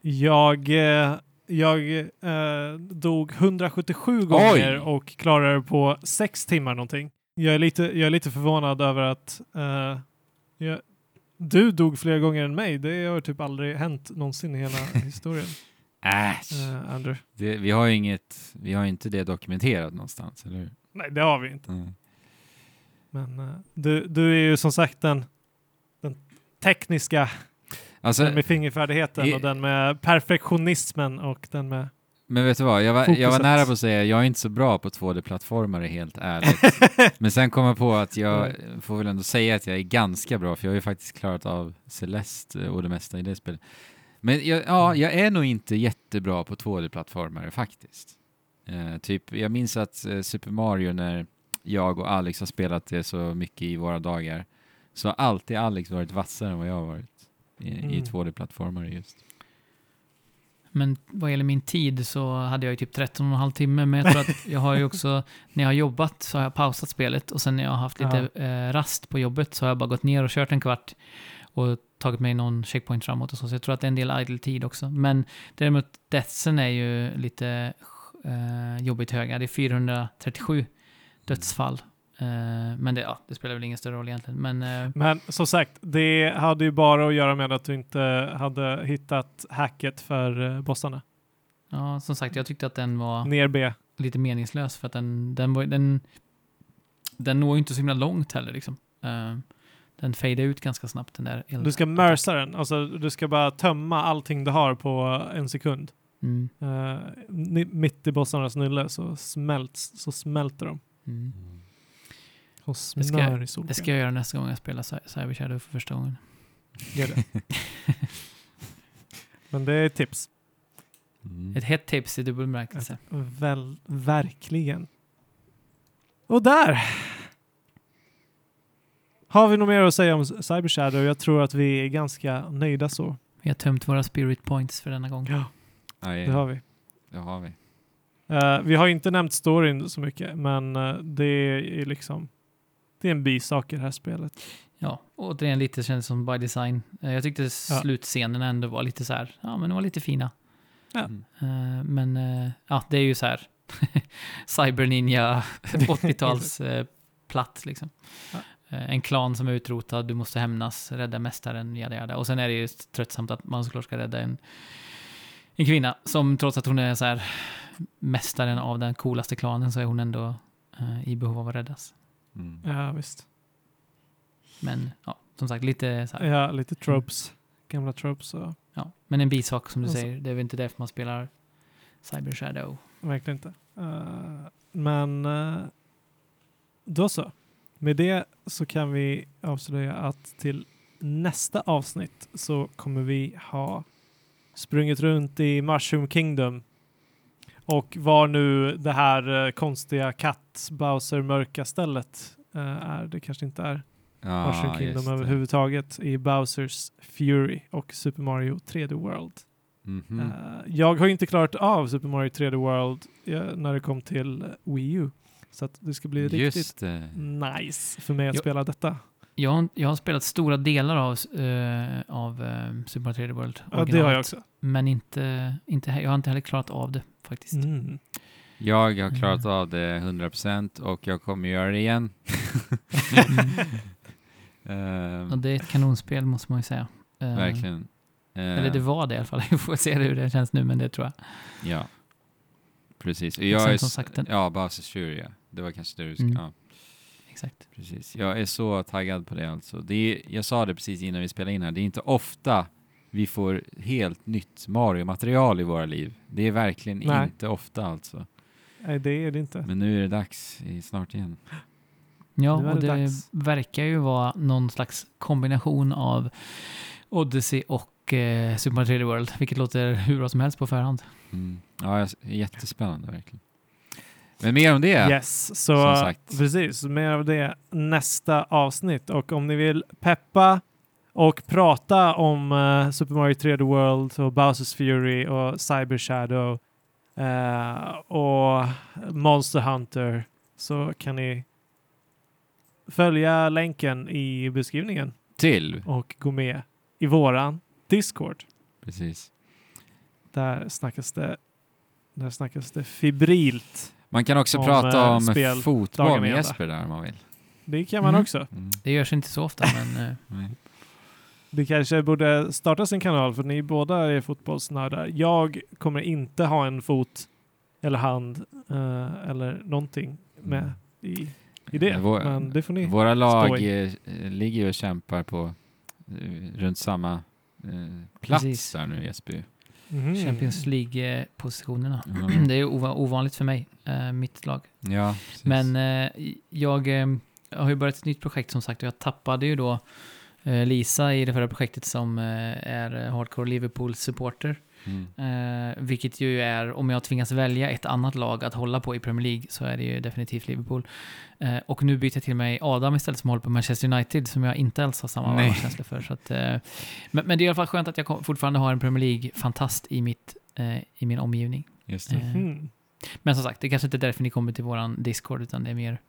Jag, eh, jag eh, dog 177 gånger och klarade det på sex timmar någonting. Jag är lite, jag är lite förvånad över att eh, jag, du dog fler gånger än mig. Det har typ aldrig hänt någonsin i hela historien. Äsch! eh, Andrew. Det, vi har inget, vi har inte det dokumenterat någonstans, eller hur? Nej, det har vi inte. Mm. Men eh, du, du är ju som sagt den, den tekniska, Alltså, den med fingerfärdigheten i- och den med perfektionismen och den med... men vet du vad? Jag var, jag var nära på att säga, jag är inte så bra på 2D-plattformar helt ärligt. Men sen kom jag på att jag får väl ändå säga att jag är ganska bra, för jag har ju faktiskt klarat av Celeste och det mesta i det spelet. Men jag, ja, jag är nog inte jättebra på 2D-plattformar faktiskt. Eh, typ, jag minns att eh, Super Mario, när jag och Alex har spelat det så mycket i våra dagar, så har alltid Alex varit vassare än vad jag har varit i, i Mm. 2D-plattformar just. Men vad gäller min tid så hade jag ju typ 13 och en halv timme. Men jag tror att jag har ju också, när jag har jobbat så har jag pausat spelet och sen när jag har haft lite eh, rast på jobbet så har jag bara gått ner och kört en kvart och tagit mig någon checkpoint framåt och så. Så jag tror att det är en del idle tid också. Men däremot deathsen är ju lite eh, jobbigt höga. Det är 437 dödsfall. Eh, men det, ja, det spelar väl ingen större roll egentligen. Men eh, Men som sagt, det hade ju bara att göra med att du inte hade hittat hacket för eh, bossarna. ja, som sagt, jag tyckte att den var... Ner B. lite meningslös för att den, den, var, den, den når ju inte så himla långt heller liksom. Eh, den fejdar ut ganska snabbt den där. Du ska mörsa den, alltså du ska bara tömma allting du har på en sekund. Mm, ni- mitt i bossarnas nylle så, smälts, så smälter de. mm. Och ska- smör i Det ska jag göra nästa gång jag spelar Cy- Cyber Shadow för första gången. Gör det. Men det är ett tips. Mm. Ett hett tips i dubbel bemärkelse. Väl, verkligen. Och där har vi nog mer att säga om Cyber Shadow. Jag tror att vi är ganska nöjda så. Vi har tömt våra spirit points för denna gång. Ja, Nej, det har vi. det har vi. Eh, vi har inte nämnt storyn så mycket, men eh, det är ju liksom det är en bisak i det här spelet. Ja, och återigen lite kändes som by design. Eh, Jag tyckte slutscenerna ändå var lite så här, ja men de var lite fina. Ja. Mm. Men ja, det är ju så här Cyber Ninja 80-tals eh, platt liksom. Ja. En klan som är utrotad, du måste hämnas, rädda mästaren, jada jada. Och sen är det ju tröttsamt att man såklart ska rädda en, en kvinna som trots att hon är så här mästaren av den coolaste klanen så är hon ändå eh, i behov av att räddas. Mm. Ja, visst. Men ja, som sagt lite så här. Ja, lite tropes. Gamla tropes. Och, Ja, men en bisak som du Och så- säger, det är väl inte därför man spelar Cyber Shadow. verkligen inte. Eh, men eh, då så. Med det så kan vi avslöja att till nästa avsnitt så kommer vi ha sprungit runt i Mushroom Kingdom och var nu det här eh, konstiga katt Bowser mörka stället eh, är. Det kanske inte är Ja, Mushroom Kingdom överhuvudtaget i Bowsers Fury och Super Mario 3D World. Mhm. Eh, jag har inte klarat av Super Mario 3D World när det kom till Wii U. Så det ska bli riktigt Just det. nice för mig att Jo. spela detta. Jag, har- jag har spelat stora delar av, eh, av eh, Super Mario 3D World. Ja, det har jag också. Men inte, inte, jag har inte heller klarat av det faktiskt. Mm. Jag har klarat Mm. av det 100% och jag kommer göra det igen. Ehm, Och det är ett kanonspel måste man ju säga. Eh, verkligen. Eller det Ehm, var det i alla fall. Vi får se hur det känns nu, men det tror jag. Ja. Precis. Och Och Jag sen är, som sagt den- Ja, Bowsers Fury, ja. Det var kanske det du ska... Mm. Ja, Exakt. precis. Jag är så taggad på det alltså. Det är, jag sa det precis innan vi spelade in här, det är inte ofta vi får helt nytt Mario-material i våra liv. Det är verkligen Nej. inte ofta alltså. Nej, det är det inte. Men nu är det dags i, snart igen. Ja, och det dags. verkar ju vara någon slags kombination av Odyssey och eh, Super Mario 3D World, vilket låter hur bra som helst på förhand. Mm. Ja, jättespännande verkligen. Men mer om det. Yes, så precis. Mer av det nästa avsnitt. Och om ni vill peppa och prata om eh, Super Mario 3D World och Bowsers Fury och Cyber Shadow eh, och Monster Hunter så kan ni följa länken i beskrivningen Till. och gå med i våran Discord. Precis. Där snackas det, där snackas det fibrilt. Man kan också Om, prata eh, om spel fotboll med. Jesper där om man vill. Det kan man Mm. också. Mm. Det görs inte så ofta, men eh, det kanske borde startas en kanal för ni båda är fotbollsnördar. Jag kommer inte ha en fot eller hand eh, eller någonting med i, i det. Vår- Men det får ni. Våra lag eh, ligger ju och kämpar på eh, runt samma eh, plats Precis. där nu i Esby. Mhm. Champions League-positionerna. Mm. Det är ova- ovanligt för mig, eh, mitt lag. Ja, precis. Men eh, jag, eh, jag har ju börjat ett nytt projekt som sagt och jag tappade ju då eh, Lisa i det förra projektet som eh, är hardcore Liverpool-supporter. Mm. Eh, vilket ju är, om jag tvingas välja ett annat lag att hålla på i Premier League så är det ju definitivt Liverpool. Eh, och nu byter jag till mig Adam istället som håller på Manchester United som jag inte alls har samma Nej. känsla för. Så att, eh, men, men det är i alla fall skönt att jag fortfarande har en Premier League-fantast i, mitt, eh, i min omgivning. Just det. Eh, Mhm. Men som sagt, det är kanske inte är därför ni kommer till våran Discord utan det är mer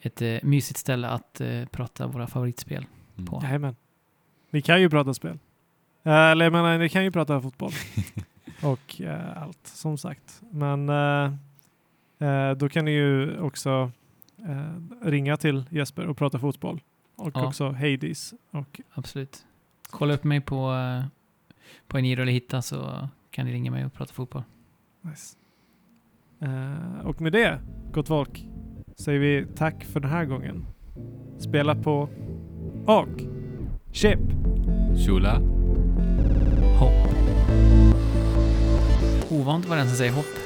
ett eh, mysigt ställe att eh, prata våra favoritspel Mm. på. Jajamän. Ni kan ju prata spel. Eh, Eller jag menar, ni kan ju prata fotboll. och eh, allt, som sagt. Men eh, eh, då kan ni ju också eh, ringa till Jesper och prata fotboll. Och Ja. också Hades. Och, Absolut. Kolla upp mig på, på Eniro eller Hitta så kan ni ringa mig och prata fotboll. nice. Eh, och med det, gott folk, säger vi tack för den här gången. Spela på och chip. Shula. Hopp. Ovant var den som säger hopp.